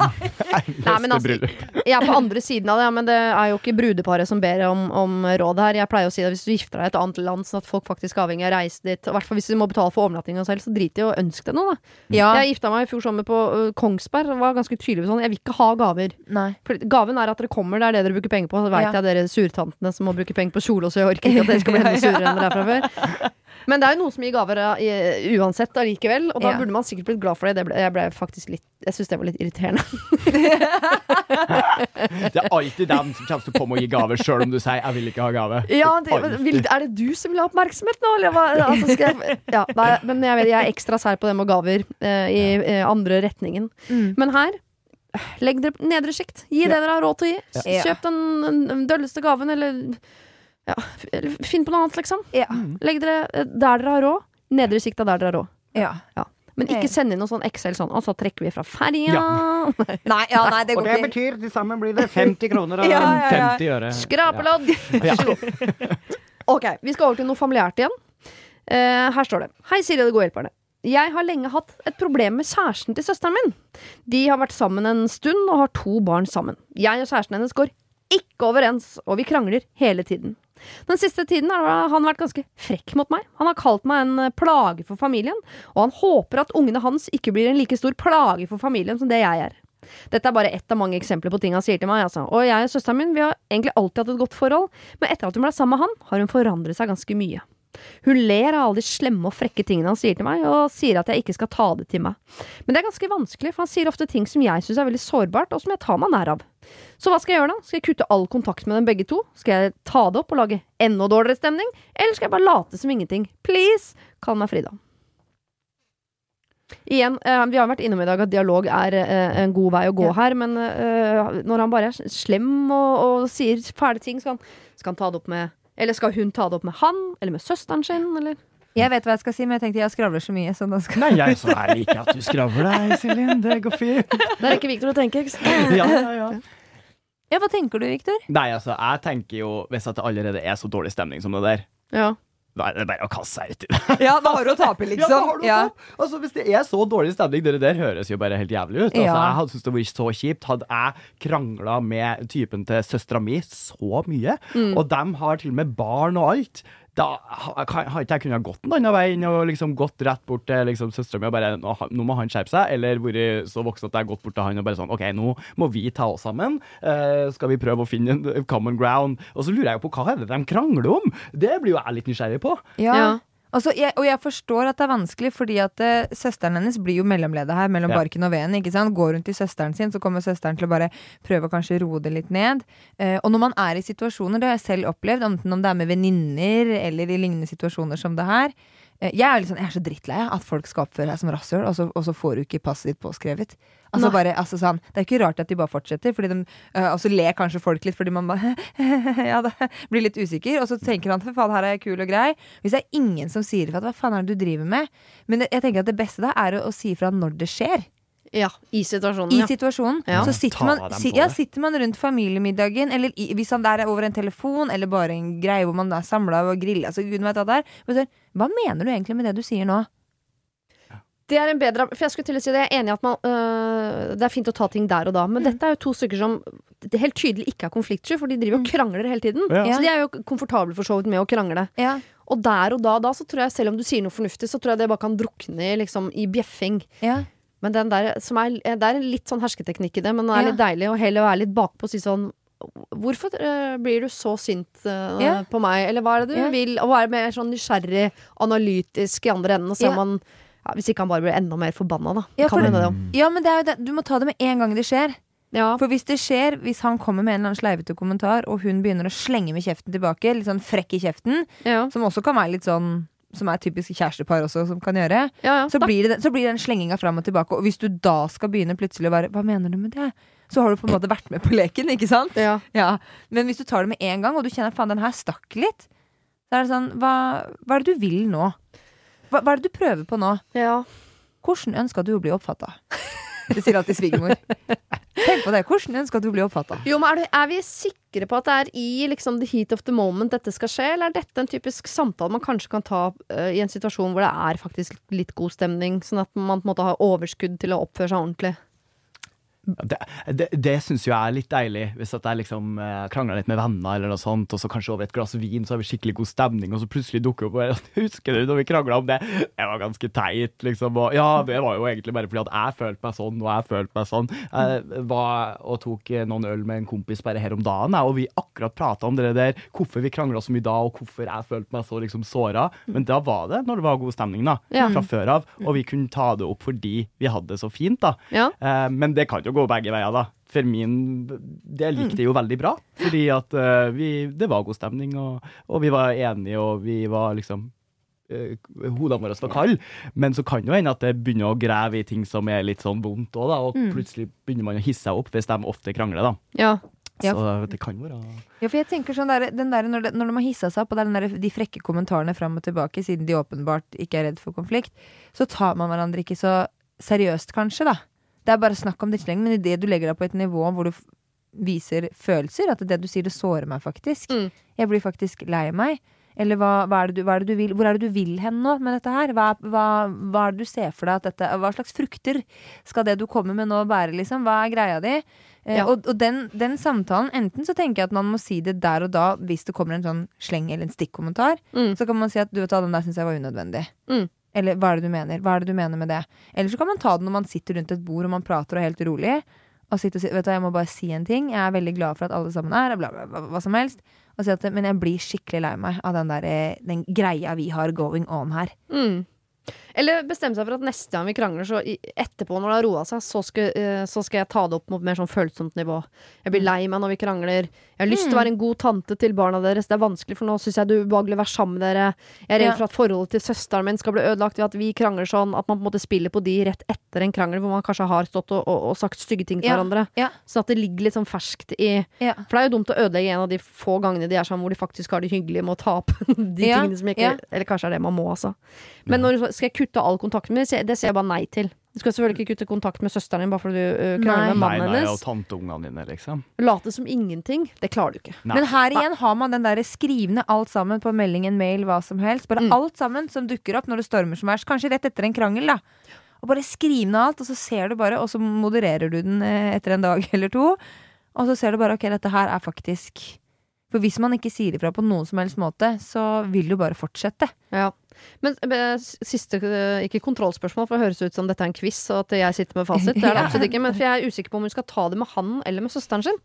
Nei, men altså, jeg er på andre siden av det, ja, men det er jo ikke brudeparet som ber om, om råd her. Jeg pleier å si at hvis du gifter deg i et annet land, sånn at folk faktisk er avhengig av å reise dit, i hvert fall hvis du må betale for overnattinga selv, så drit i å ønske deg noe, da. Ja. Jeg gifta meg i fjor sommer på uh, Kongsberg og var ganske tydelig på sånn, jeg vil ikke ha gaver. Nei. For gaven er at dere kommer, det er det dere bruker penger på. Så veit Ja. jeg dere surtantene som må bruke penger på kjole, så jeg orker ikke at dere skal bli enda surere enn dere er fra før. Men det er jo noen som gir gaver uh, uansett allikevel, og da Ja. burde man sikkert blitt glad for det. det ble, jeg ble faktisk litt Jeg syns det var litt irriterende. Det er alltid dem som kommer til å komme og gi gaver, sjøl om du sier 'jeg vil ikke ha gave'. Ja, det, vil, Er det du som vil ha oppmerksomhet nå, eller hva? Altså, skal jeg, ja, nei, men jeg, vet, jeg er ekstra sær på det med gaver uh, i uh, andre retningen. Mm. Men her Legg dere på nedre sjikt. Gi det dere har råd til å gi. Ja. Kjøp den, den dølleste gaven, eller ja, finn på noe annet, liksom. Ja. Legg dere eh, der dere har råd. Nedre sikta der dere har råd. ja. Men ikke send inn noe sånn Excel sånn, og så trekker vi fra ferja. Nei, ja, nei, det går ikke. betyr til sammen blir det 50 kroner og Ja, ja, ja. 50 øre. Skrapelodd! Ja. Ok, vi skal over til noe familiært igjen. Uh, her står det. Hei, Siri og de gode hjelperne. Jeg har lenge hatt et problem med kjæresten til søsteren min. De har vært sammen en stund og har to barn sammen. Jeg og kjæresten hennes går ikke overens, og vi krangler hele tiden. Den siste tiden har han vært ganske frekk mot meg. Han har kalt meg en eh, plage for familien, og han håper at ungene hans ikke blir en like stor plage for familien som det jeg er. Dette er bare ett av mange eksempler på ting han sier til meg. Altså. Og jeg og søsteren min vi har egentlig alltid hatt et godt forhold, men etter at hun ble sammen med han, har hun forandret seg ganske mye. Hun ler av alle de slemme og frekke tingene han sier til meg, og sier at jeg ikke skal ta det til meg. Men det er ganske vanskelig, for han sier ofte ting som jeg syns er veldig sårbart, og som jeg tar meg nær av. Så hva skal jeg gjøre da? Skal jeg kutte all kontakt med dem begge to? Skal jeg ta det opp og lage enda dårligere stemning? Eller skal jeg bare late som ingenting? Please, kall meg Frida. Igjen, eh, vi har vært innom i dag at dialog er eh, en god vei å gå Ja. her, men eh, når han bare er slem og, og sier fæle ting, skal han, skal han ta det opp med Eller skal hun ta det opp med han, eller med søsteren sin, eller? Jeg vet hva jeg skal si, men jeg tenkte jeg skravler så mye. Så da skal... Nei, jeg, så er liker at du skravler deg, Siljen. Det går fint. Det er ikke Victor å tenke, ikke sant? Ja, ja, ja. Ja, hva tenker du, Victor? Nei, altså, jeg tenker jo Hvis at det allerede er så dårlig stemning som det der, Ja. Da er bare å kaste seg uti det. Ja, da har du å tape, liksom? Ja, da har du tatt. Altså, hvis det er så dårlig stemning, det der høres jo bare helt jævlig ut. Altså, Ja. Jeg hadde syntes det vært så kjipt. Hadde jeg krangla med typen til søstera mi så mye, og dem har til og med barn og alt, da har ikke jeg kunnet gått en annen vei enn å liksom gått rett bort til liksom, søstera mi og bare nå, nå må han skjerpe seg, eller vært så voksen at jeg har gått bort til han og bare sånn OK, nå må vi ta oss sammen. Uh, skal vi prøve å finne en common ground? Og så lurer jeg jo på hva er det de krangler om? Det blir jo jeg litt nysgjerrig på. Ja. Ja. Altså, jeg, og jeg forstår at det er vanskelig, fordi at uh, søsteren hennes blir jo mellomledet her mellom Ja. barken og veden. ikke sant? Går rundt til søsteren sin, så kommer søsteren til å bare prøve å kanskje roe det litt ned. Uh, og når man er i situasjoner, det har jeg selv opplevd, enten om det er med venninner eller i lignende situasjoner som det her. Eh, jeg er, sånn, jeg er så drittlei av at folk skal oppføre seg som rasshøl, og, så- og så får du ikke passet ditt påskrevet. Altså bare, altså sånn, Det er ikke rart at de bare fortsetter, fordi de, eh, og så ler kanskje folk litt fordi man bare ja, da, blir litt usikker. Og så tenker han for faen, her er jeg kul og grei. Hvis det er ingen som sier ifra, hva faen er det du driver med? Men jeg tenker at det beste da er å, å si ifra når det skjer. ja. I situasjonen, I ja. situasjonen. Ja. Så sitter man, si, ja, sitter man rundt familiemiddagen, eller i, hvis han der er over en telefon, eller bare en greie hvor man er samla og griller, altså gud vet hva det er. Så, Hva mener du egentlig med det du sier nå? Det er en bedre For jeg skulle til å si det, jeg er enig i at man øh, Det er fint å ta ting der og da, men dette er jo to stykker som det helt tydelig ikke er konfliktsky, for de driver og krangler hele tiden. Ja. Så de er jo komfortable for så vidt med å krangle. Ja, Og der og da, da så tror jeg selv om du sier noe fornuftig, så tror jeg det bare kan drukne i, liksom, i bjeffing. ja, Men den der, som er, det er en litt sånn hersketeknikk i det, men det er Ja. litt deilig å heller være litt bakpå og si sånn Hvorfor uh, blir du så sint uh, yeah. på meg, eller hva er det du yeah. vil? Og være mer sånn nysgjerrig, analytisk i andre enden, og se om han ja, Hvis ikke han bare blir enda mer forbanna, da. Ja, kan for det- det ja, men det er jo det. du må ta det med en gang det skjer. Ja. For hvis det skjer, hvis han kommer med en eller annen sleivete kommentar, og hun begynner å slenge med kjeften tilbake, litt sånn frekk i kjeften, Ja. som også kan være litt sånn som er typisk kjærestepar også, som kan gjøre, Ja, ja. så blir, det, så blir det den slenginga fram og tilbake. Og hvis du da skal begynne plutselig å være Hva mener du med det? Så har du på en måte vært med på leken, ikke sant? ja. Ja. Men hvis du tar det med en gang, og du kjenner faen, den her stakk litt, så er det sånn Hva, hva er det du vil nå? Hva, hva er det du prøver på nå? ja. Hvordan ønsker du å bli oppfatta? Det sier alltid svigermor. Tenk på det. Hvordan ønsker du å bli oppfatta? Jo, men er, er vi sikre på at det er i liksom the heat of the moment dette skal skje, eller er dette en typisk samtale man kanskje kan ta uh, i en situasjon hvor det er faktisk litt god stemning, sånn at man på en måte har overskudd til å oppføre seg ordentlig? Det, det, det syns jeg er litt deilig, hvis at jeg liksom eh, krangler litt med venner, eller noe sånt, og så kanskje over et glass vin, så har vi skikkelig god stemning, og så plutselig dukker opp og Husker du når vi krangla om det? Det var ganske teit, liksom. Og ja, det var jo egentlig bare fordi at jeg følte meg sånn, og jeg følte meg sånn. Jeg var og tok noen øl med en kompis bare her om dagen, og vi akkurat prata om det der, hvorfor vi krangla så mye da, og hvorfor jeg følte meg så liksom såra. Men da var det når det var god stemning, da. Ja. Fra før av. Og vi kunne ta det opp fordi vi hadde det så fint, da. Ja. Eh, men det kan jo gå begge veier, da. For min Det likte jeg jo veldig bra. Fordi at uh, vi, det var god stemning, og, og vi var enige, og vi var liksom uh, Hodene våre var kalde. Men så kan jo hende at det begynner å grave i ting som er litt sånn vondt òg. Og plutselig begynner man å hisse seg opp hvis de ofte krangler, da. Ja. Ja. Så det kan være Ja, for jeg tenker sånn der, den der, når, de, når de har hissa seg opp, og det er den der, de frekke kommentarene fram og tilbake, siden de åpenbart ikke er redd for konflikt, så tar man hverandre ikke så seriøst, kanskje, da. Det er bare snakk om lenger, men idet du legger deg på et nivå hvor du viser følelser, at det du sier, det sårer meg faktisk. Mm. Jeg blir faktisk lei meg. Eller hva, hva, er du, hva er det du vil Hvor er det du vil hen nå med dette her? Hva, hva, hva er det du ser for deg at dette Hva slags frukter skal det du kommer med nå bære, liksom? Hva er greia di? Eh, Ja. Og, og den, den samtalen, enten så tenker jeg at man må si det der og da hvis det kommer en sånn sleng eller en stikkommentar. Mm. Så kan man si at du vet hva, den der syns jeg var unødvendig. Mm. Eller hva er det du mener? Hva er det du mener med det? Eller så kan man ta det når man sitter rundt et bord og man prater og er helt rolig. Og sitter og sier, vet du, jeg må bare si en ting. Jeg er veldig glad for at alle sammen er bla, hva som helst. Og si at, men jeg blir skikkelig lei meg av den, der, eh, den greia vi har going on her. Mm. Eller bestemme seg for at neste gang vi krangler, så etterpå når det har roa seg, så skal, eh, så skal jeg ta det opp mot mer sånn følsomt nivå. Jeg blir lei meg når vi krangler. Jeg har lyst til å være en god tante til barna deres. Det er vanskelig, for nå syns jeg det er ubehagelig å være sammen med dere. Jeg er redd Ja. for at forholdet til søsteren min skal bli ødelagt ved at vi krangler sånn. At man på en måte spiller på de rett etter en krangel hvor man kanskje har stått og, og, og sagt stygge ting til Ja. hverandre. Ja. Så at det ligger litt sånn ferskt i Ja. For det er jo dumt å ødelegge en av de få gangene de er sammen hvor de faktisk har det hyggelig med å ta opp de Ja, tingene som ikke ja. Eller kanskje er det man må, altså. Men når, skal jeg kutte all kontakt med dem? Det sier jeg bare nei til. Du skal selvfølgelig ikke kutte kontakt med søsteren din bare fordi du øh, krangler med mannen mannen nei, og hennes. tanteungene dine, liksom. Late som ingenting. Det klarer du ikke. Nei. Men her igjen har man den der skrivende alt sammen på melding, en mail, hva som helst. Bare Mm. alt sammen som dukker opp når det stormer som verst. Kanskje rett etter en krangel, da. Og bare skriv ned alt, og så ser du bare, og så modererer du den eh, etter en dag eller to. Og så ser du bare ok, dette her er faktisk For hvis man ikke sier ifra på noen som helst måte, så vil du bare fortsette. Ja. Men øh, siste, øh, ikke kontrollspørsmål, for det høres ut som dette er en quiz, og at jeg sitter med fasit. Det er det absolutt ikke. Men for jeg er usikker på om hun skal ta det med han eller med søsteren sin.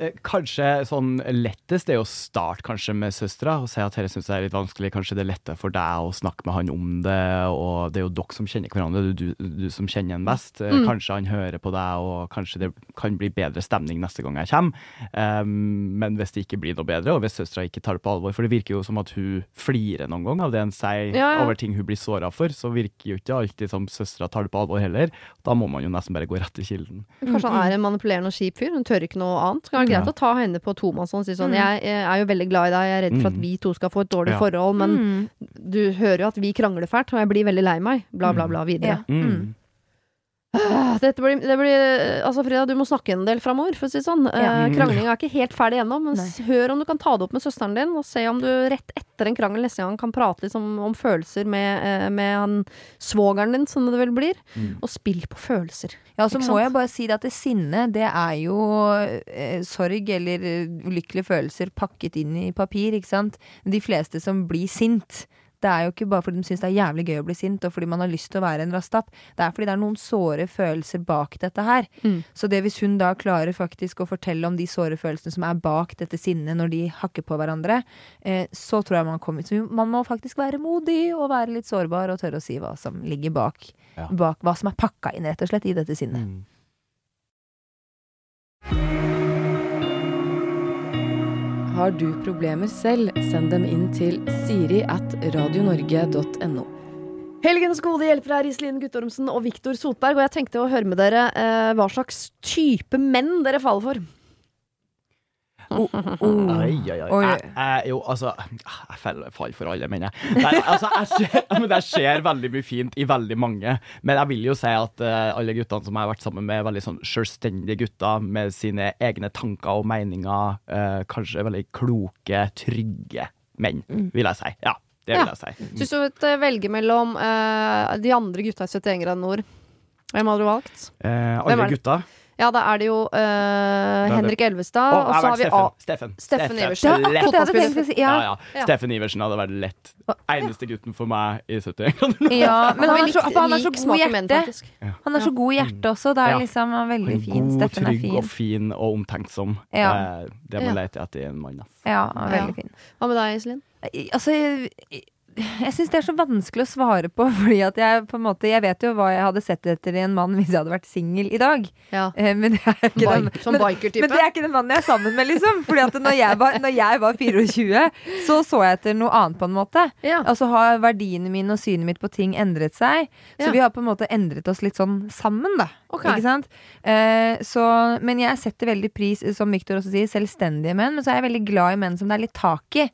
Eh, Kanskje sånn lettest er å starte kanskje med søstera og si at dette syns jeg er litt vanskelig. Kanskje det er lettere for deg å snakke med han om det, og det er jo dere som kjenner hverandre, det er du, du som kjenner han best. Eh, Mm. Kanskje han hører på deg, og kanskje det kan bli bedre stemning neste gang jeg kommer. Um, men hvis det ikke blir noe bedre, og hvis søstera ikke tar det på alvor, for det virker jo som at hun flirer noen gang av det en sier Ja, ja. over ting hun blir såra for, så virker jo ikke alltid som søstera tar det på alvor heller. Da må man jo nesten bare gå rett til kilden. Kanskje han er en manipulerende og kjip fyr. Hun tør ikke noe annet. Kan være greit Ja. å ta henne på tomannshånd og si sånn Mm. jeg, jeg er jo veldig glad i deg, jeg er redd for at Mm. vi to skal få et dårlig Ja. forhold, men Mm. du hører jo at vi krangler fælt, og jeg blir veldig lei meg. Bla, bla, bla videre. Ja. Mm. Ah, Dette blir, det blir Altså, Frida, du må snakke en del framover, for å si det sånn. Ja. Eh, Kranglinga er ikke helt ferdig ennå, men Nei. hør om du kan ta det opp med søsteren din, og se om du rett etter en krangel neste gang kan prate liksom om, følelser med, eh, med han svogeren din, som det vel blir. Mm. Og spill på følelser. Ja, så må jeg bare si det at det sinne, det er jo eh, sorg eller ulykkelige følelser pakket inn i papir, ikke sant. De fleste som blir sint, det er jo ikke bare fordi de syns det er jævlig gøy å bli sint, og fordi man har lyst til å være en rastapp. Det er fordi det er noen såre følelser bak dette her. Mm. Så det hvis hun da klarer faktisk å fortelle om de såre følelsene som er bak dette sinnet når de hakker på hverandre, eh, så tror jeg man kommer Så man må faktisk være modig og være litt sårbar og tørre å si hva som ligger bak, Ja. bak hva som er pakka inn, rett og slett, i dette sinnet. Mm. Har du problemer selv, send dem inn til siri at radionorge.no. Helgens gode hjelpere er Iselin Guttormsen og Viktor Sotberg, og jeg tenkte å høre med dere eh, hva slags type menn dere faller for. Oh, Oi, oi, oi. Oi. Jeg, jeg, jo, altså Jeg faller fall for alle, mener jeg. Nei, altså, jeg, ser, jeg ser veldig mye fint i veldig mange. Men jeg vil jo si at uh, alle guttene som jeg har vært sammen med, er veldig sånn selvstendige gutter med sine egne tanker og meninger. Uh, kanskje veldig kloke, trygge menn, vil jeg si. Ja, det vil Ja. jeg si. Så hvis du måtte velge mellom uh, de andre gutta i 71 grader nord, hvem hadde du valgt? Eh, alle det? Ja, da er det jo eh, Henrik Elvestad, Å, og så har vi A. Steffen. Steffen. Steffen Iversen. Ja, Lett. akkurat det jeg tenkte å si. Ja, Ja. ja. Steffen Iversen hadde vært lett. Eneste gutten for meg i 71 ja men han er så, han er så god i hjertet. Han er så god i hjertet også. Det er liksom han er veldig fin. God, Steffen er fin. trygg og fin og omtenksom. Ja. Eh, det må Ja. jeg lete etter i en mann. Ja, han er Ja. veldig fin. Hva med deg, Iselin? Altså, jeg, syns det er så vanskelig å svare på, fordi at jeg på en måte Jeg vet jo hva jeg hadde sett etter i en mann hvis jeg hadde vært singel i dag. Ja. Eh, Men det er ikke den, som men, men det er ikke den mannen jeg er sammen med, liksom. Fordi at når jeg, var, når jeg var 24, så så jeg etter noe annet, på en måte. Ja. Altså har verdiene mine og synet mitt på ting endret seg. Så Ja. vi har på en måte endret oss litt sånn sammen, da. Okay. Ikke sant? Eh, så, men jeg setter veldig pris, som Victor også sier, selvstendige menn. Men så er jeg veldig glad i menn som det er litt tak i.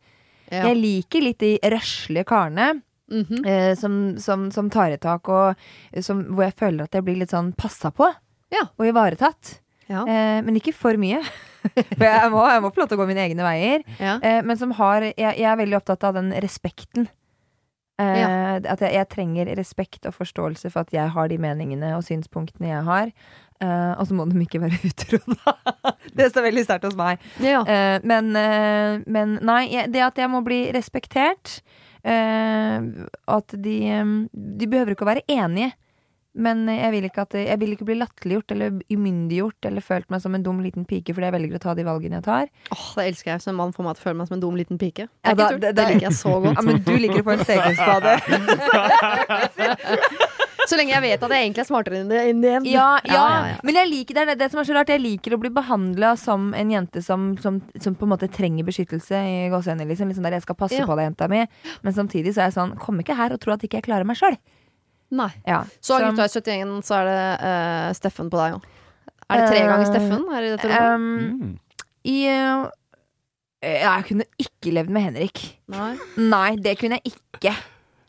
Ja. Jeg liker litt de røslige karene. Mhm. eh, som, som, som tar i tak, og som, hvor jeg føler at jeg blir litt sånn passa på. Ja. Og ivaretatt. Ja. Eh, men ikke for mye. for jeg må, jeg må få lov til å gå mine egne veier. Ja. Eh, men som har jeg, jeg er veldig opptatt av den respekten. Eh, At jeg, jeg trenger respekt og forståelse for at jeg har de meningene og synspunktene jeg har. Eh, og så må de ikke være utro, da. det står veldig sterkt hos meg. Ja. Uh, men, uh, men nei, jeg, det at jeg må bli respektert At de um, De behøver ikke å være enige. Men jeg vil ikke, at, jeg vil ikke bli latterliggjort eller umyndiggjort eller følt meg som en dum liten pike fordi jeg velger å ta de valgene jeg tar. Åh, det elsker jeg. Så en mann får meg til å føle meg som en dum liten pike. Det, Ja, da- det- det, det- liker jeg så godt. Ja, Men du liker å få en stekespade. Så lenge jeg vet at jeg egentlig er smartere enn det. enn det. Ja, ja, ja, ja. men jeg liker, det er det, det som er så rart. Jeg liker å bli behandla som en jente som, som, som på en måte trenger beskyttelse. I gåsene, liksom. liksom der jeg skal passe Ja. på deg, jenta mi. Men samtidig så er jeg sånn Kom ikke her og tro at ikke jeg klarer meg sjøl. Nei. Ja. Så av gutta i 71 så er det uh, Steffen på deg òg. Er det tre ganger Steffen her i dette rommet? Um, Mm. I uh, Jeg kunne ikke levd med Henrik. Nei. Nei, det kunne jeg ikke.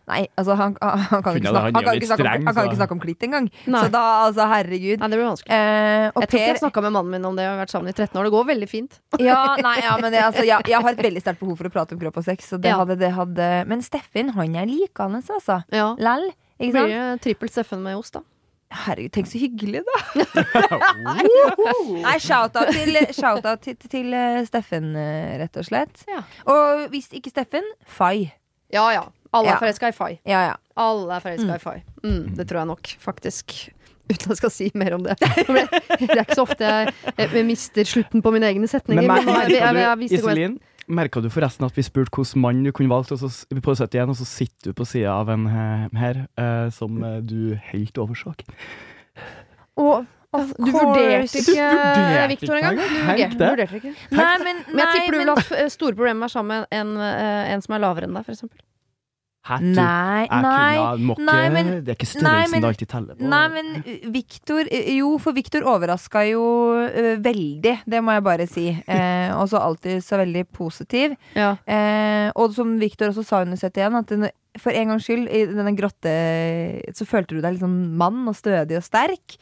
Nei, altså han, han, kan ikke snakke, han han kan ikke snakke, om, han kan ikke snakke om klitt engang. Nei. Så da, altså, herregud. Nei, det blir vanskelig. Eh, og Jeg tror ikke jeg snakka med mannen min om det. Vi har vært sammen i 13 år. Det går veldig fint. ja, nei, ja, men det, altså, jeg, jeg har et veldig sterkt behov for å prate om kropp og sex. Så det Ja. hadde, det hadde, men Steffen, han er likende, altså. Ja. Lell. Ikke Blir sant? det trippel Steffen med ost, da? Herregud, tenk så hyggelig, da. Nei, shout-out til, shout til, til eh, Steffen, eh, rett og slett. Ja. Og hvis ikke Steffen, Fay. Ja ja. Alle Ja. er forelska i Fay. Ja, ja. Alle er forelska i Fay. Mm, det tror jeg nok, faktisk. Uten at jeg skal si mer om det. Det er ikke så ofte jeg, jeg mister slutten på mine egne setninger. Men Men, jeg, jeg, jeg, jeg- Iselin, merka du forresten at vi spurte hvilken mann du kunne valgt på 71, og så sitter du på sida av en eh, her eh, som eh, du helt oversåk? Og of Du vurderte ikke Victor engang? Du Tenk vurderte, det. ikke. Nei, men, Men jeg tipper du men- vil ha store problemer med å være sammen med en, en som er lavere enn deg, for eksempel. Nei, nei. kunne, nei, men- det er ikke nei, størrelsen men- det alltid teller på. Nei, men uh, Victor uh, Jo, for Victor overraska jo uh, veldig, det må jeg bare si. Uh, og så alltid så veldig positiv. Ja. Uh, og som Victor også sa under 71, at den, for en gangs skyld i denne grotte så følte du deg litt sånn mann og stødig og sterk.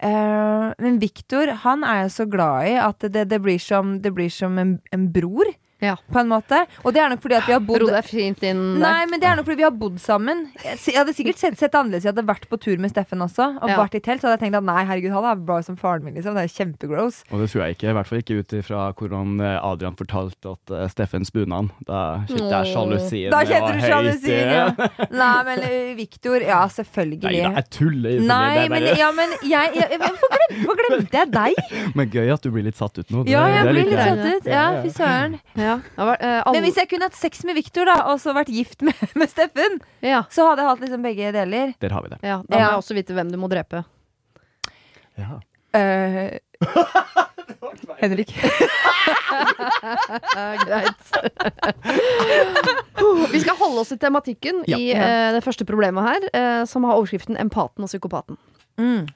Eh, men Victor, han er jeg så glad i at det, det blir som, det blir som en, en bror, Ja. på en måte. Og det er nok fordi at vi har bodd Ro deg fint inn der. Nei, men det er nok fordi vi har bodd sammen. Jeg hadde sikkert sett, sett annerledes Jeg hadde vært på tur med Steffen også. Og Ja. vært i telt Så hadde jeg tenkt at nei, herregud, han er bare som faren min. Liksom. Det er kjempegross. Og det tror jeg ikke, i hvert fall ikke ut ifra hvordan eh, Adrian fortalte at uh, Steffens bunad Da kjente jeg sjalusien. Da kjente du høyt, sjalusien, eh. ja. Nei, men uh, Victor, ja, selvfølgelig. Nei da, jeg tuller. Nei, det er men, ja, men jeg, jeg, jeg Hvorfor glem, glemte jeg deg? Men gøy at du blir litt satt ut nå. Det- Ja, jeg blir litt satt ut. Ja, fy søren. Ja. Har vært, eh, alle- Men hvis jeg kunne hatt sex med Victor, da, og så vært gift med, med Steffen, ja. så hadde jeg hatt liksom begge deler. Der har vi det. ja, da må Ja. jeg også vite hvem du må drepe. Ja. Uh... Henrik. greit. Vi skal holde oss til tematikken Ja. i uh, det første problemet her, uh, som har overskriften 'Empaten og psykopaten'. Mm.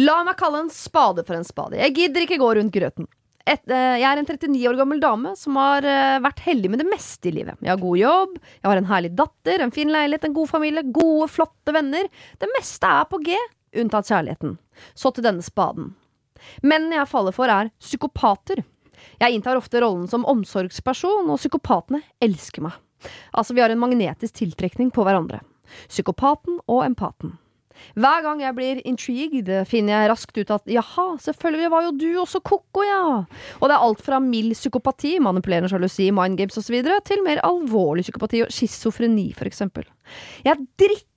La meg kalle en spade for en spade. Jeg gidder ikke gå rundt grøten. Et, eh, jeg er en 39 år gammel dame som har eh, vært heldig med det meste i livet. Jeg har god jobb, jeg har en herlig datter, en fin leilighet, en god familie, gode, flotte venner. Det meste er på G, unntatt kjærligheten. Så til denne spaden. Mennene jeg faller for, er psykopater. Jeg inntar ofte rollen som omsorgsperson, og psykopatene elsker meg. Altså, vi har en magnetisk tiltrekning på hverandre. Psykopaten og empaten. Hver gang jeg blir intrigued, finner jeg raskt ut at jaha, selvfølgelig var jo du også ko-ko, ja. Og det er alt fra mild psykopati, manipulerende sjalusi, mind games osv., til mer alvorlig psykopati og schizofreni, eksempel. Jeg er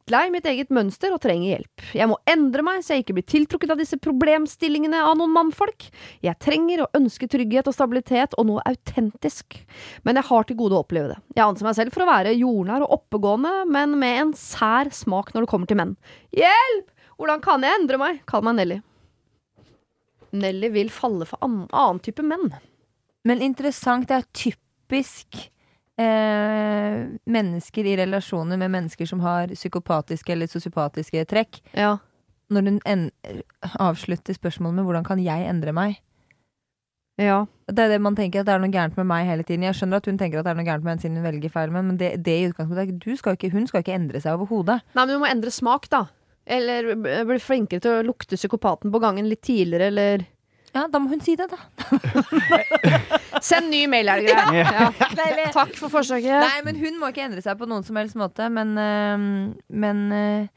drittlei mitt eget mønster og trenger hjelp. Jeg må endre meg så jeg ikke blir tiltrukket av disse problemstillingene av noen mannfolk. Jeg trenger og ønsker trygghet og stabilitet og noe autentisk. Men jeg har til gode å oppleve det. Jeg anser meg selv for å være jordnær og oppegående, men med en sær smak når det kommer til menn. Hjelp! Hvordan kan jeg endre meg? Kall meg Nelly. Nelly vil falle for an annen type menn. Men interessant, det er typisk eh, mennesker i relasjoner med mennesker som har psykopatiske eller sosiopatiske trekk. Ja. Når hun avslutter spørsmålet med 'hvordan kan jeg endre meg'? Ja. Det er det man tenker at det er noe gærent med meg hele tiden. Jeg skjønner at hun tenker at det er noe gærent med henne siden hun velger feil, men det, det i utgangspunktet du skal ikke, hun skal ikke endre seg overhodet. Nei, men hun må endre smak, da. Eller bli flinkere til å lukte psykopaten på gangen litt tidligere, eller Ja, da må hun si det, da. Send ny mail, er det greit? Ja. Ja. Takk for forsøket. Nei, men hun må ikke endre seg på noen som helst måte, men øh, Men øh,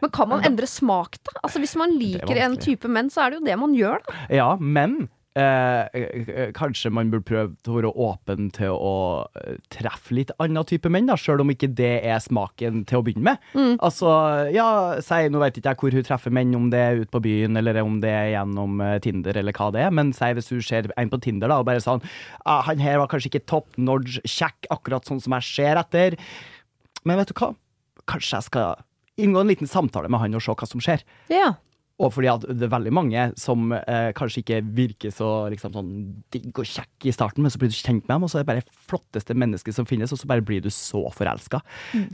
Men kan man endre smak, da? Altså Hvis man liker en type menn, så er det jo det man gjør, da. Ja, men eh, eh, kanskje man burde prøve å være åpen til å eh, treffe litt annen type menn, da, sjøl om ikke det er smaken til å begynne med. Mm. Altså, ja, si, nå vet ikke jeg hvor hun treffer menn, om det er ute på byen, eller om det er gjennom eh, Tinder, eller hva det er, men si hvis du ser en på Tinder, da, og bare sånn ah, Han her var kanskje ikke top notch kjekk, akkurat sånn som jeg ser etter, men vet du hva? Kanskje jeg skal inngå en liten samtale med han og se hva som skjer. Ja. Og fordi at det er veldig mange som eh, kanskje ikke virker så liksom, sånn digg og kjekk i starten, men så blir du kjent med dem, og så er det bare det flotteste mennesket som finnes, og så bare blir du så forelska.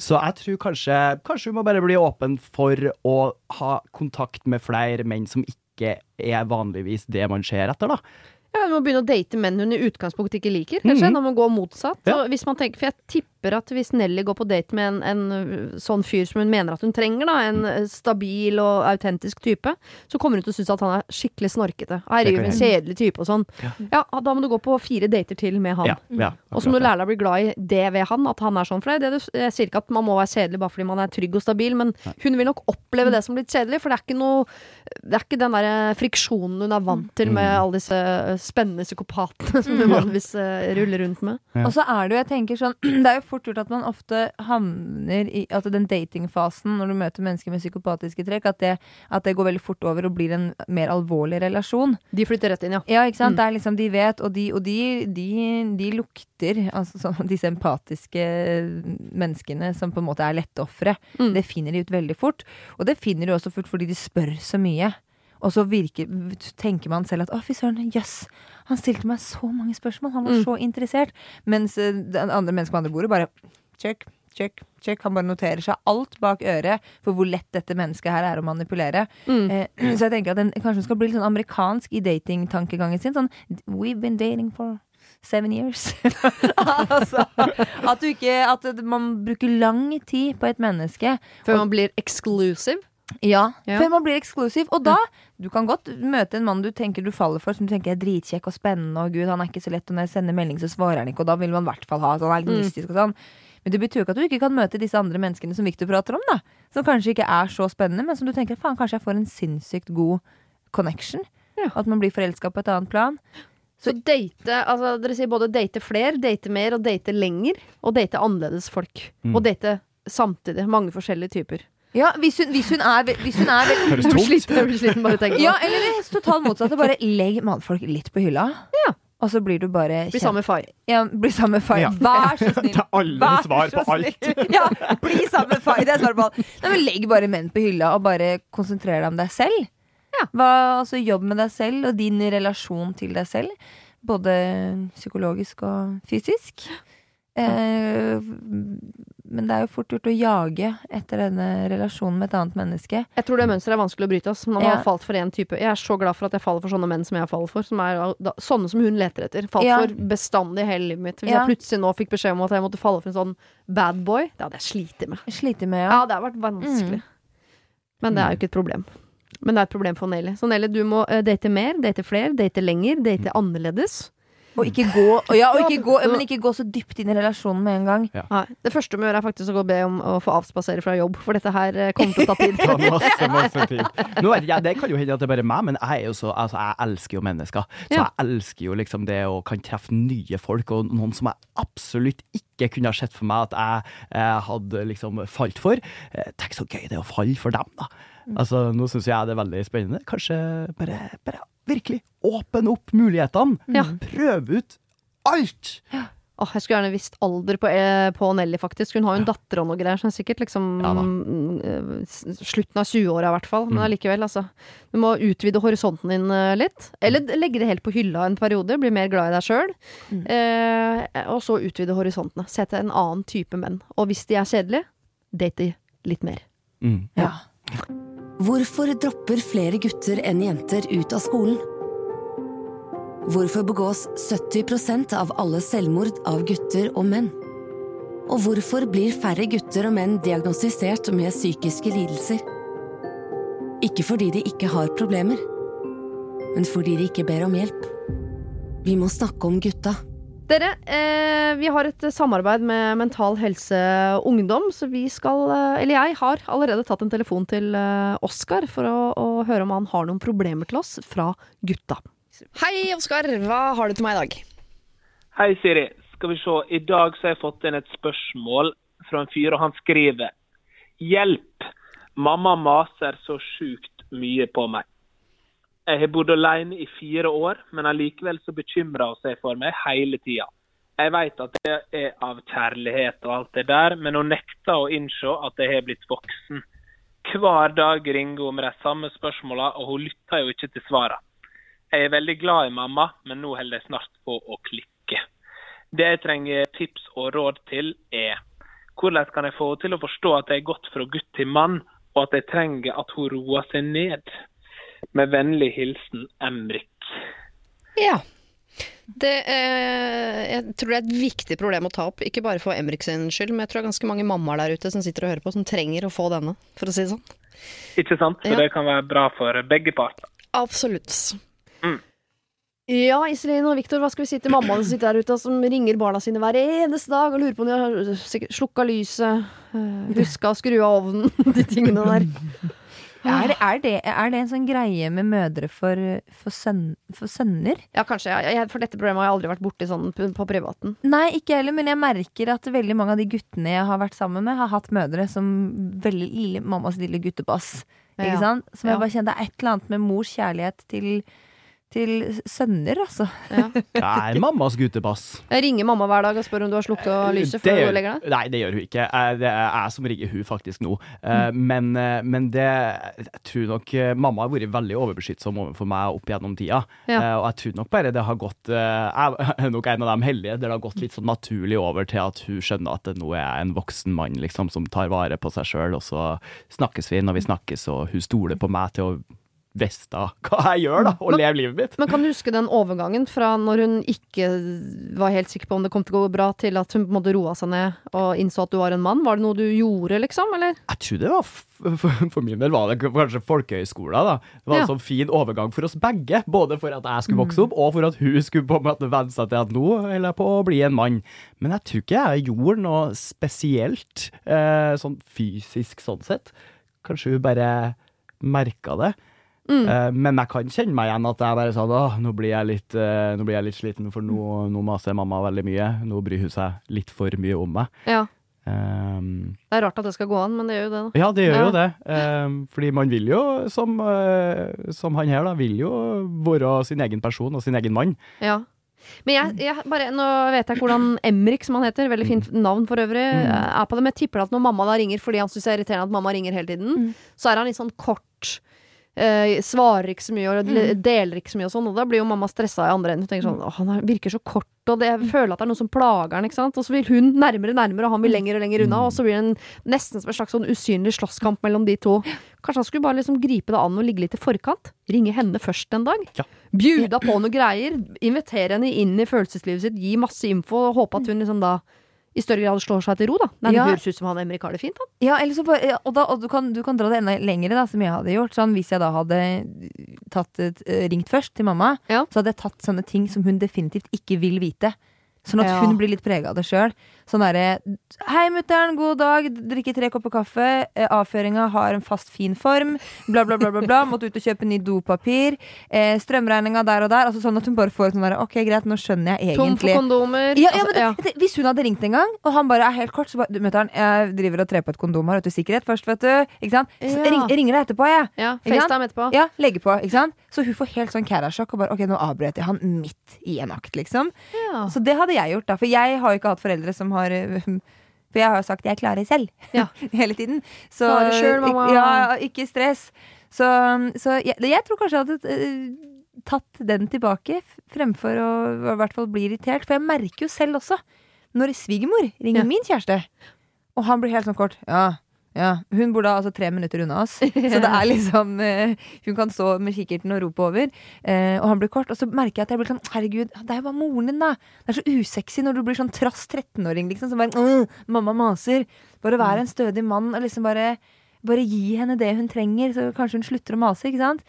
Så jeg tror kanskje Kanskje du må bare bli åpen for å ha kontakt med flere menn som ikke er vanligvis det man ser etter, da. Ja, Hun må begynne å date menn hun i utgangspunktet ikke liker. Kanskje, Mhm. Når man går motsatt. Ja. Hvis man tenker, for jeg tipper at hvis Nelly går på date med en, en sånn fyr som hun mener at hun trenger, da, en stabil og autentisk type, så kommer hun til å synes at han er skikkelig snorkete. Herregud, en kjedelig type og sånn. Ja. Ja, da må du gå på fire dater til med han. Ja, ja, Og så må du lære deg å bli glad i det ved han, at han er sånn. For det er det jeg sier ikke at man må være kjedelig bare fordi man er trygg og stabil, men hun vil nok oppleve det som litt kjedelig, for det er ikke noe Det er ikke den der friksjonen hun er vant til med Mm. alle disse spennende psykopatene som hun vanligvis ruller rundt med. Ja. Og så er det jo, jeg tenker sånn Det er jo fort gjort at man ofte havner i at den datingfasen når du møter mennesker med psykopatiske trekk, at det, at det går veldig fort over og blir en mer alvorlig relasjon. De flytter rett inn, ja. Ja, ikke sant? Mm. Det er liksom, de vet, og de, og de, de, de lukter Altså sånn, disse empatiske menneskene som på en måte er lettofre. Mm. Det finner de ut veldig fort. Og det finner de også fort fordi de spør så mye. Og så virker, tenker man selv at å, fy søren, jøss, han stilte meg så mange spørsmål. Han var Mm. så interessert. Mens eh, den andre mennesket på andre bordet bare check, check, check. Han bare noterer seg alt bak øret for hvor lett dette mennesket her er å manipulere. Mm. Eh, så jeg tenker at den kanskje skal bli litt sånn amerikansk i datingtankegangen sin. Sånn We've been dating for seven years. altså, at du ikke At man bruker lang tid på et menneske. Før man blir exclusive. Ja, Ja. Før man blir eksklusiv. Og da Du kan godt møte en mann du tenker du faller for, som du tenker er dritkjekk og spennende, og gud, han er ikke så lett, og når jeg sender melding, så svarer han ikke, og da vil man i hvert fall ha sånn, er litt Mm. mystisk og sånn. Men det betyr jo ikke at du ikke kan møte disse andre menneskene som Victor prater om, da. Som kanskje ikke er så spennende, men som du tenker faen, kanskje jeg får en sinnssykt god connection. Ja. At man blir forelska på et annet plan. Så date, altså dere sier både date fler, date mer og date lenger. Og date annerledes folk. Mm. Og date samtidig. Mange forskjellige typer. Ja, hvis hun, hvis hun er, hvis hun er veldig Høres tungt. sliten, jeg blir sliten bare på Ja, eller det totalt motsatte. Bare legg mannfolk litt på hylla. Ja. Og så blir du bare Bli sammen med far. Ja, bli sammen med far. Ja. Vær så snill. Det er alle Vær svar så på alt. snill. Ja, bli sammen med far. Det er svaret på alt. Nei, men legg bare menn på hylla, og bare konsentrer deg om deg selv. Ja. Hva, altså, jobb med deg selv og din relasjon til deg selv. Både psykologisk og fysisk. Eh, men det er jo fort gjort å jage etter denne relasjonen med et annet menneske. Jeg tror det mønsteret er vanskelig å bryte. Ass. Man Ja. har falt for en type Jeg er så glad for at jeg faller for sånne menn som jeg faller for. Som er da, sånne som hun leter etter. Falt Ja. for bestandig hele livet mitt. Hvis Ja. jeg plutselig nå fikk beskjed om at jeg måtte falle for en sånn bad boy, det hadde jeg slitt med. Sliter med, Ja, ja. det har vært vanskelig. Mm. Men det er jo ikke et problem. Men det er et problem for Nelly. Så Nelly, du må eh, date mer, date flere, date lenger, date annerledes. Og ikke gå, og ja, og ikke gå, men ikke gå så dypt inn i relasjonen med en gang. Nei, det første du må gjøre, er faktisk å gå og be om å få avspasere fra jobb, for dette her eh, kommer til å ta tid. Ta masse, masse tid. Nå jeg, det kan jo hende at det er bare meg, men jeg er jo så Altså, jeg elsker jo mennesker. Så Ja. jeg elsker jo liksom det å kan treffe nye folk, og noen som jeg absolutt ikke kunne ha sett for meg at jeg jeg hadde liksom falt for. Eh, tenk så gøy det er å falle for dem, da. Altså, nå syns jeg det er veldig spennende. Kanskje bare, bare virkelig åpne opp mulighetene. Ja. Prøve ut alt! Åh, jeg skulle gjerne visst alder på, eh, på Nelly, faktisk. Hun har jo en datter og noe greier, som er sikkert liksom Ja mm, eh, slutten av 20-åra i hvert fall. Men Mm. allikevel, altså. Du må utvide horisonten din eh, litt. Eller legge det helt på hylla en periode, bli mer glad i deg sjøl. Mm. Eh, og så utvide horisontene. Se til en annen type menn. Og hvis de er kjedelige, date de litt mer. Mm. Ja. Hvorfor dropper flere gutter enn jenter ut av skolen? Hvorfor begås 70% av alle selvmord av gutter og menn? Og hvorfor blir færre gutter og menn diagnostisert med psykiske lidelser? Ikke fordi de ikke har problemer, men fordi de ikke ber om hjelp. Vi må snakke om gutta. Dere, eh, vi har et samarbeid med Mental Helse Ungdom, så vi skal eh, Eller jeg har allerede tatt en telefon til eh, Oskar for å, å høre om han har noen problemer til oss fra gutta. Hei, Oskar. Hva har du til meg i dag? Hei, Siri. Skal vi se. I dag så har jeg fått inn et spørsmål fra en fyr, og han skriver Hjelp! Mamma maser så sjukt mye på meg. Jeg har bodd alene i fire år, men allikevel så bekymrer hun seg for meg hele tida. Jeg vet at det er av kjærlighet og alt det der, men hun nekter å innse at jeg har blitt voksen. Hver dag ringer hun med de samme spørsmåla, og hun lytter jo ikke til svarene. Jeg er veldig glad i mamma, men nå holder jeg snart på å klikke. Det jeg trenger tips og råd til, er hvordan kan jeg få henne til å forstå at jeg er gått fra gutt til mann, og at jeg trenger at hun roer seg ned? Med vennlig hilsen Emrik. Ja. Det, eh, jeg tror det er et viktig problem å ta opp, ikke bare for Emrik sin skyld, men jeg tror det er ganske mange mammaer der ute som sitter og hører på, som trenger å få denne, for å si det sånn. Ikke sant? For Ja. det kan være bra for begge parter. Absolutt. Mm. Ja, Iselin og Viktor, hva skal vi si til mammaene som sitter der ute, som ringer barna sine hver eneste dag og lurer på om de har slukka lyset, øh, huska å skru av ovnen, de tingene der. Er er, det, er det en sånn greie med mødre for, for, søn, for sønner? Ja, kanskje. Ja. Jeg, for dette problemet har jeg aldri vært borti sånn på, på privaten. Nei, ikke heller, men jeg merker at veldig mange av de guttene jeg har vært sammen med, har hatt mødre som veldig lille, mammas lille guttebass. Ikke Ja. sant? Som jeg bare kjenner det er et eller annet med mors kjærlighet til, til sønner, altså. Ja. Jeg er mammas guttebass. Jeg ringer mamma hver dag og spør om du har slukka lyset før Det du legger deg. Nei, det gjør hun ikke. Eh, Det er jeg som ringer hun faktisk nå. Eh, Mm. Men, eh, men det Jeg tror nok eh, Mamma har vært veldig overbeskyttsom overfor meg opp gjennom tida. Ja. Eh, Og jeg tror nok bare det har gått eh, Jeg er nok en av de heldige der det har gått litt sånn naturlig over til at hun skjønner at nå er jeg en voksen mann liksom som tar vare på seg sjøl, og så snakkes vi når vi snakkes, og hun stoler på meg til å vite hva jeg gjør, da, og leve livet mitt. Men kan du huske den overgangen fra når hun ikke var helt sikker på om det kom til å gå bra, til at hun på en måte roa seg ned og innså at du var en mann? Var det noe du gjorde, liksom? Eller? Jeg tror det var for, for min del var det kanskje folkehøyskolen. da. Det var Ja. en sånn fin overgang for oss begge. Både for at jeg skulle vokse opp, og for at hun skulle på en måte venne seg til at nå holder jeg på å bli en mann. Men jeg tror ikke jeg gjorde noe spesielt eh, sånn fysisk sånn sett. Kanskje hun bare merka det. Eh, men jeg kan kjenne meg igjen at jeg bare sa at nå blir jeg litt, eh, nå blir jeg litt sliten, for nå, nå maser mamma veldig mye. Nå bryr hun seg litt for mye om meg. Ja. Um, Det er rart at det skal gå an, men det gjør jo det, da. ja, det gjør Ja. jo det. Um, fordi man vil jo, som, uh, som han her, da, vil jo være sin egen person og sin egen mann. Ja. Men jeg, jeg bare, nå vet jeg hvordan Emrik, som han heter, veldig fint navn for øvrig, er på det. Men jeg tipper at når mamma da ringer fordi han syns det er irriterende at mamma ringer hele tiden, så er han litt sånn kort eh, svarer ikke så mye og Mm. deler ikke så mye og sånn. Og da blir jo mamma stressa i andre enden. Hun tenker sånn Å, han er- virker så kort, og det, Mm. jeg føler at det er noe som plager han, ikke sant. Og så vil hun nærmere og nærmere, og han vil lenger og lenger unna. Og så blir det en, nesten som en slags sånn usynlig slåsskamp mellom de to. Kanskje han skulle bare liksom gripe det an og ligge litt i forkant? Ringe henne først en dag? Ja. Bjuda på noen greier? Invitere henne inn i følelseslivet sitt, gi masse info, og håpe at hun liksom da i større grad slår seg til ro, da. Nei, det Ja. høres ut som han Emrik har det fint, han. Ja, eller så bare, ja, og, da, og du, kan, du kan dra det enda lengre, da, som jeg hadde gjort. Sånn, hvis jeg da hadde tatt, eh, ringt først til mamma, Ja. så hadde jeg tatt sånne ting som hun definitivt ikke vil vite. Sånn at Ja. hun blir litt prega av det sjøl. Sånn derre Hei, mutter'n, god dag. Drikke tre kopper kaffe. Eh, Avføringa har en fast, fin form. Bla, bla, bla. bla, bla. Måtte ut og kjøpe ny dopapir. Eh, Strømregninga der og der. Altså Sånn at hun bare får sånn derre Ok, greit, nå skjønner jeg Tom for kondomer. ja, ja, Altså, men det, det, Hvis hun hadde ringt en gang, og han bare er helt kort, så bare mutter'n, jeg driver og trer på et kondom her, vet du, sikkerhet først, vet du. Ikke sant? Så Ja. ring, ringer deg etterpå, jeg. ja, FaceTime etterpå. Ja, legger på, ikke sant? Så hun får helt sånn kærasjokk og bare ok, nå avbrøt jeg han midt i en akt, liksom. Ja. Så det hadde jeg gjort, da. For jeg har jo ikke hatt foreldre som har uh, For jeg har jo sagt 'jeg klarer selv' Ja. hele tiden. Så selv, mamma. Ja, ikke stress. Så, så jeg, jeg tror kanskje jeg hadde uh, tatt den tilbake fremfor å i hvert fall bli irritert. For jeg merker jo selv også, når svigermor ringer Ja. min kjæreste, og han blir helt sånn kort Ja, ja. Hun bor da altså tre minutter unna oss. Så det er liksom eh, Hun kan stå med kikkerten og rope over, eh, og han blir kort. Og så merker jeg at jeg blir sånn Herregud, det er jo bare moren din, da. Det er så usexy når du blir sånn trass 13-åring, liksom. Som bare «Åh, Mamma maser. Bare være en stødig mann og liksom bare Bare gi henne det hun trenger, så kanskje hun slutter å mase, ikke sant.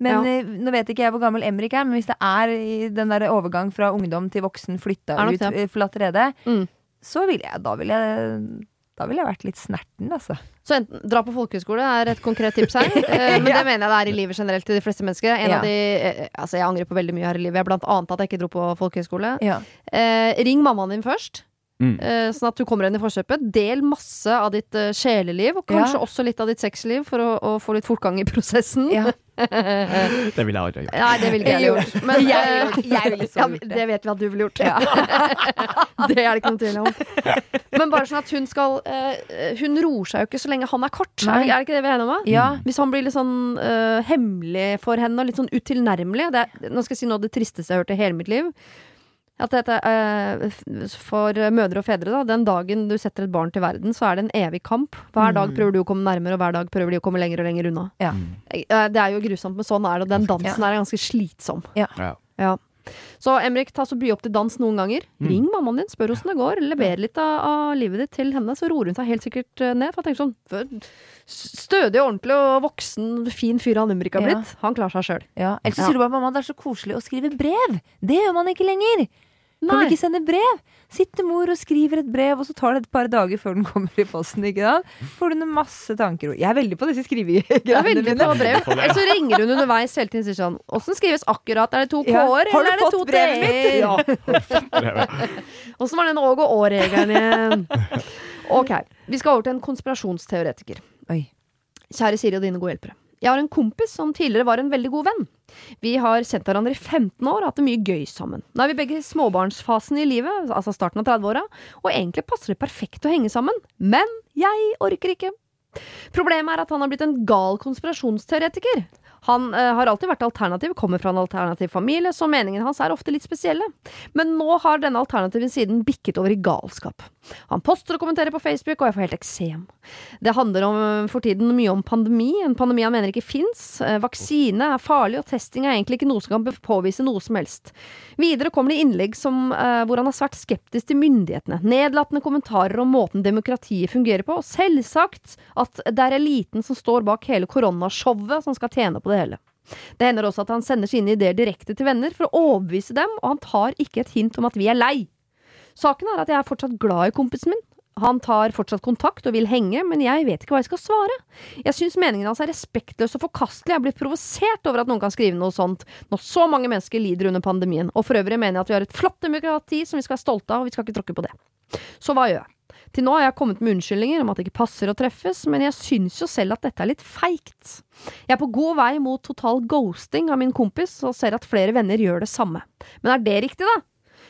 Men Ja. eh, nå vet ikke jeg hvor gammel Emrik er, men hvis det er i den der overgang fra ungdom til voksen, flytta ut, eh, forlatt rede, Mm. så vil jeg Da vil jeg Da ville jeg vært litt snerten, altså. Så enten dra på folkehøyskole er et konkret tips her. eh, Men det mener jeg det er i livet generelt til de fleste mennesker. En Ja. av de, eh, altså Jeg angrer på veldig mye her i livet. Blant annet at jeg ikke dro på folkehøyskole. Ja. Eh, ring mammaen din først. Mm. eh, sånn at du kommer henne i forkjøpet. Del masse av ditt uh, sjeleliv, og kanskje Ja. også litt av ditt sexliv, for å, å få litt fortgang i prosessen. Ja. Det ville jeg aldri gjort. Nei, det ville ikke jeg gjort. Men, Jeg eh, jeg ville så gjort det. det vet vi at du ville gjort. det er det ikke noe tvil om. Men bare sånn at hun skal Hun roer seg jo ikke så lenge han er kort. Er Nei. det, er det ikke det vi er enige om? Ja. Hvis han blir litt sånn hemmelig for henne, og litt sånn utilnærmelig det er, Nå skal jeg si noe av det tristeste jeg har hørt i hele mitt liv. At dette, eh, for mødre og fedre, da, den dagen du setter et barn til verden, så er det en evig kamp. Hver dag prøver du å komme nærmere, og hver dag prøver de å komme lenger og lenger unna. Ja. Eh, Det er jo grusomt, men sånn er det. Og den dansen er ganske slitsom. Ja. Ja. Så Emrik, ta så by opp til dans noen ganger. Ring mammaen din, spør åssen det går. Lever litt av, av livet ditt til henne, så roer hun seg helt sikkert eh, ned. For jeg tenker sånn Stødig Stødig, ordentlig og voksen, fin fyr han Emrik har Ja. blitt. Han klarer seg sjøl. Ja. Ellers så Ja. sier du bare mamma det er så koselig å skrive brev. Det gjør man ikke lenger. Kan du ikke sende brev? Sitter mor og skriver et brev, og så tar det et par dager før den kommer i posten. ikke da? Får du noen masse tanker. Jeg er veldig på disse Jeg er skrivegreiene veldig mine. på brev. Eller så ringer hun underveis hele tiden og sier sånn Åssen skrives akkurat? Er det to Ja. k-er, du eller er det fått to brevet mitt? t-er? Ja. Åssen var den Åg og Å-regelen igjen? Ok, vi skal over til en konspirasjonsteoretiker. Oi. Kjære Siri og dine gode hjelpere. Jeg har en kompis som tidligere var en veldig god venn. Vi har kjent hverandre i 15 år og hatt det mye gøy sammen. Nå er vi begge i småbarnsfasen i livet, altså starten av 30-åra, og egentlig passer det perfekt å henge sammen. Men jeg orker ikke. Problemet er at han har blitt en gal konspirasjonsteoretiker. Han uh, har alltid vært alternativ, kommer fra en alternativ familie, så meningene hans er ofte litt spesielle. Men nå har denne alternative siden bikket over i galskap. Han poster og kommenterer på Facebook, og jeg får helt eksem. Det handler om, for tiden mye om pandemi, en pandemi han mener ikke fins. Vaksine er farlig, og testing er egentlig ikke noe som kan påvise noe som helst. Videre kommer det innlegg som, uh, hvor han er svært skeptisk til myndighetene, nedlatende kommentarer om måten demokratiet fungerer på, og selvsagt at det er eliten som står bak hele koronashowet som skal tjene på det hele. Det hender også at han sender sine ideer direkte til venner for å overbevise dem, og han tar ikke et hint om at vi er lei. Saken er at jeg er fortsatt glad i kompisen min. Han tar fortsatt kontakt og vil henge, men jeg vet ikke hva jeg skal svare. Jeg syns meningen hans er respektløs og forkastelig. Jeg blitt provosert over at noen kan skrive noe sånt når så mange mennesker lider under pandemien. Og for øvrig mener jeg at vi har et flott demokrati som vi skal være stolte av, og vi skal ikke tråkke på det. Så hva gjør jeg? Til nå har jeg kommet med unnskyldninger om at det ikke passer å treffes, men jeg syns jo selv at dette er litt feigt. Jeg er på god vei mot total ghosting av min kompis, og ser at flere venner gjør det samme. Men er det riktig, da?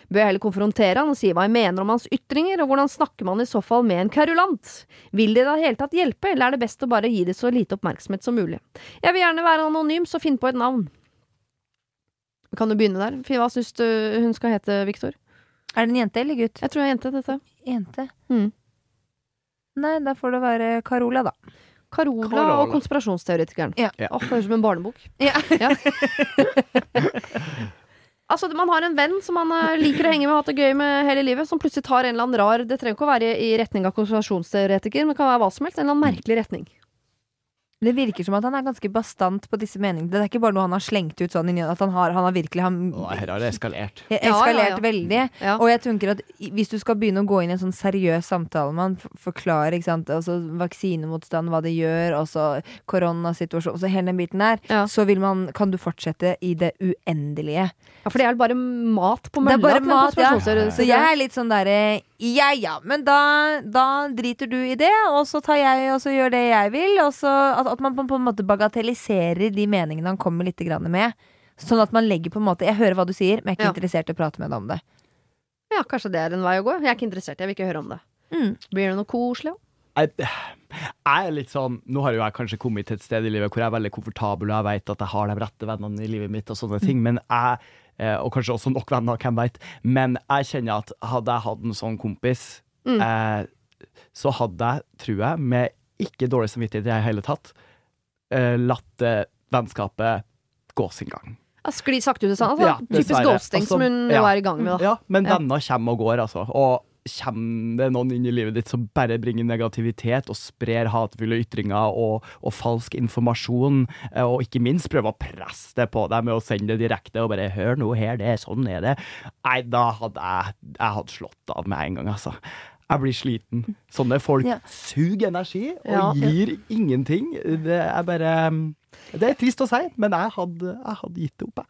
Bør jeg heller konfrontere han og si hva jeg mener om hans ytringer, og hvordan snakker man i så fall med en kverulant? Vil det i det hele tatt hjelpe, eller er det best å bare gi det så lite oppmerksomhet som mulig? Jeg vil gjerne være anonym, så finn på et navn. Kan du begynne der? Hva syns du hun skal hete, Viktor? Er det en jente eller gutt? Jeg tror det er jente, dette. Jente. Mm. Nei, da får det være Carola, da. Carola, Carola. og konspirasjonsteoretikeren. Ja. Ja. Åh, høres ut som en barnebok. Ja. Ja. altså, man har en venn som man eh, liker å henge med og hatt det gøy med hele livet, som plutselig tar en eller annen rar Det trenger ikke å være i retning av konspirasjonsteoretiker, men det kan være hva som helst. En eller annen merkelig retning. Det virker som at han er ganske bastant på disse meningene. Det er ikke bare noe han har slengt ut sånn inni at han har, han har virkelig han, Å, her har det eskalert. eskalert Ja, ja, ja. veldig. Ja. Og jeg tenker at hvis du skal begynne å gå inn i en sånn seriøs samtale med han, forklare ikke sant, altså vaksinemotstand, hva det gjør, og så koronasituasjon, og så hele den biten der, Ja. så vil man, kan du fortsette i det uendelige. Ja, for det er vel bare mat på Det er bare mat, ja. Så jeg er litt sånn derre Ja ja, men da, da driter du i det, og så tar jeg og så gjør det jeg vil. Og så at, at man på, på en måte bagatelliserer de meningene han kommer litt grann med. Sånn at man legger på en måte Jeg hører hva du sier, men jeg er ikke Ja. interessert i å prate med deg om det. Ja, kanskje det er en vei å gå. Jeg er ikke interessert, jeg vil ikke høre om det. Mm. Blir det noe koselig? òg? Jeg, jeg er litt sånn Nå har jo jeg kanskje kommet til et sted i livet hvor jeg er veldig komfortabel, og jeg vet at jeg har de rette vennene i livet mitt, og sånne ting, men jeg Og kanskje også nok venner, hvem veit. Men jeg kjenner at hadde jeg hatt en sånn kompis, Mm. eh, så hadde jeg, tror jeg, med ikke dårlig samvittighet i det hele tatt, eh, latt eh, vennskapet gå sin gang. Skli sakte ut i sanden. Altså, Ja, typisk ghosting Altså, som hun ja. er i gang med. Da. Ja, men venner kommer og går, altså. Og kommer det noen inn i livet ditt som bare bringer negativitet og sprer hatefulle ytringer og, og falsk informasjon, eh, og ikke minst prøver å presse det på deg med å sende det direkte og bare 'hør nå her, det er sånn er det', nei, da hadde jeg, jeg hadde slått av med en gang, altså. Jeg blir sliten. Sånne folk Ja. suger energi og Ja. gir ingenting. Det er bare Det er trist å si, men jeg hadde, jeg hadde gitt det opp, jeg.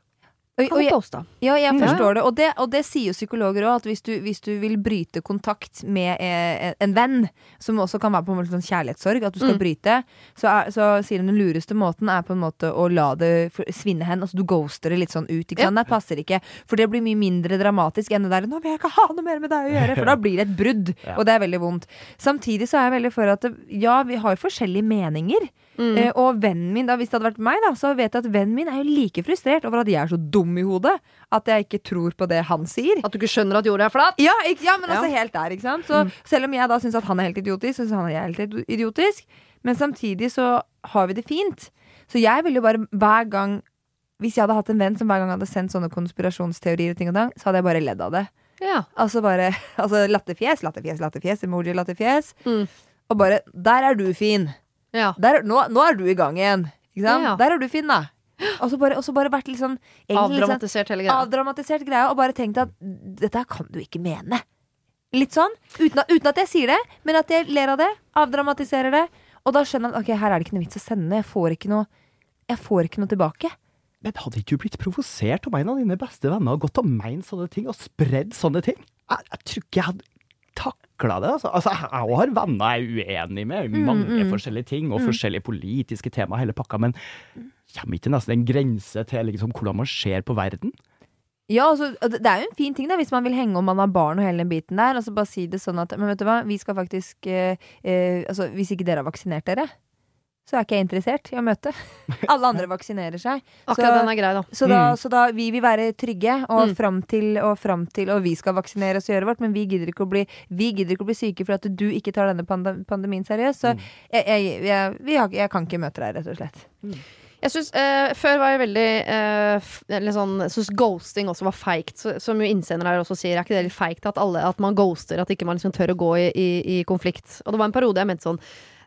Er jeg, ghosta. ja, jeg Mm. forstår det. Og, det. og det sier jo psykologer òg, at hvis du, hvis du vil bryte kontakt med eh, en venn, som også kan være på en måte sånn kjærlighetssorg, at du skal Mm. bryte, så, er, så sier de den lureste måten er på en måte å la det svinne hen. Altså du ghoster det litt sånn ut. Ikke sant? Det passer ikke. For det blir mye mindre dramatisk enn det der 'nå vil jeg ikke ha noe mer med deg å gjøre', for da blir det et brudd. Ja. Og det er veldig vondt. Samtidig så er jeg veldig for at ja, vi har jo forskjellige meninger. Eh, og vennen min, da, hvis det hadde vært meg, da, så vet jeg at vennen min er jo like frustrert over at jeg er så dum i hodet at jeg ikke tror på det han sier. At du ikke skjønner at jorda er flat? Ja, ikke, ja men altså Ja. helt der, ikke sant. Så selv om jeg da syns at han er helt idiotisk, så syns han at jeg er helt idiotisk. Men samtidig så har vi det fint. Så jeg ville jo bare hver gang Hvis jeg hadde hatt en venn som hver gang hadde sendt sånne konspirasjonsteorier, og ting og ting, så hadde jeg bare ledd av det. Ja. Altså bare altså latterfjes, latterfjes, latterfjes, emoji, latterfjes. Mm. Og bare Der er du fin! Ja. Der, nå, nå er du i gang igjen. Ikke sant? Ja. Der er du fin, da. Og så bare, bare vært litt sånn egentlig sånn Avdramatisert hele greia. avdramatisert greia. og bare tenkt at dette kan du ikke mene. Litt sånn. Uten uten at jeg sier det, men at jeg ler av det. Avdramatiserer det. Og da skjønner jeg at okay, her er det ikke noe vits å sende. Jeg får ikke noe, jeg får ikke noe tilbake. Men hadde ikke du blitt provosert om en av dine beste venner hadde gått og meint sånne ting, og spredd sånne ting? Jeg, jeg tror ikke jeg hadde takla det. Altså, altså jeg har venner jeg er uenig med i mange forskjellige ting, og forskjellige politiske temaer, hele pakka, men kommer ikke nesten en grense til liksom, hvordan man ser på verden? Ja, altså, det det er jo en fin ting da hvis man vil henge om man har barn og hele den biten der. Altså bare si det sånn at Men vet du hva, vi skal faktisk eh, eh, Altså, hvis ikke dere har vaksinert dere, så er ikke jeg interessert i å møte. Alle andre vaksinerer seg. Akkurat den er grei, da. Så da, Mm. så da vi vil være trygge, og Mm. fram til og fram til Og vi skal vaksinere oss og gjøre vårt, men vi gidder ikke å bli, vi ikke å bli syke for at du ikke tar denne pandemien seriøst. Så jeg, jeg, jeg, vi har, jeg kan ikke møte deg, rett og slett. Jeg synes, eh, Før var jeg veldig eh, litt sånn, synes ghosting også var feigt. Så, som jo innsender her også sier, er ikke det litt feigt at, alle, at man ghoster? At ikke man liksom tør å gå i, i, i konflikt? Og det var en periode jeg mente sånn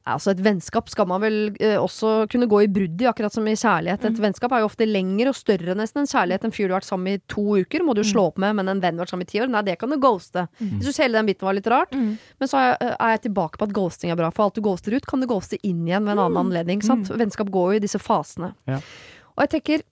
altså Et vennskap skal man vel eh, også kunne gå i brudd i, akkurat som i kjærlighet. Et vennskap er jo ofte lengre og større nesten enn kjærlighet. En fyr du har vært sammen med i to uker, må du slå opp med, men en venn du har vært sammen i ti år, nei, det kan du ghoste. Jeg syns hele den biten var litt rart. Men så er jeg, er jeg tilbake på at ghosting er bra, for alt du ghoster ut, kan du ghoste inn igjen ved en annen anledning. Sant? Vennskap går jo i disse fasene. Ja. Og jeg tenker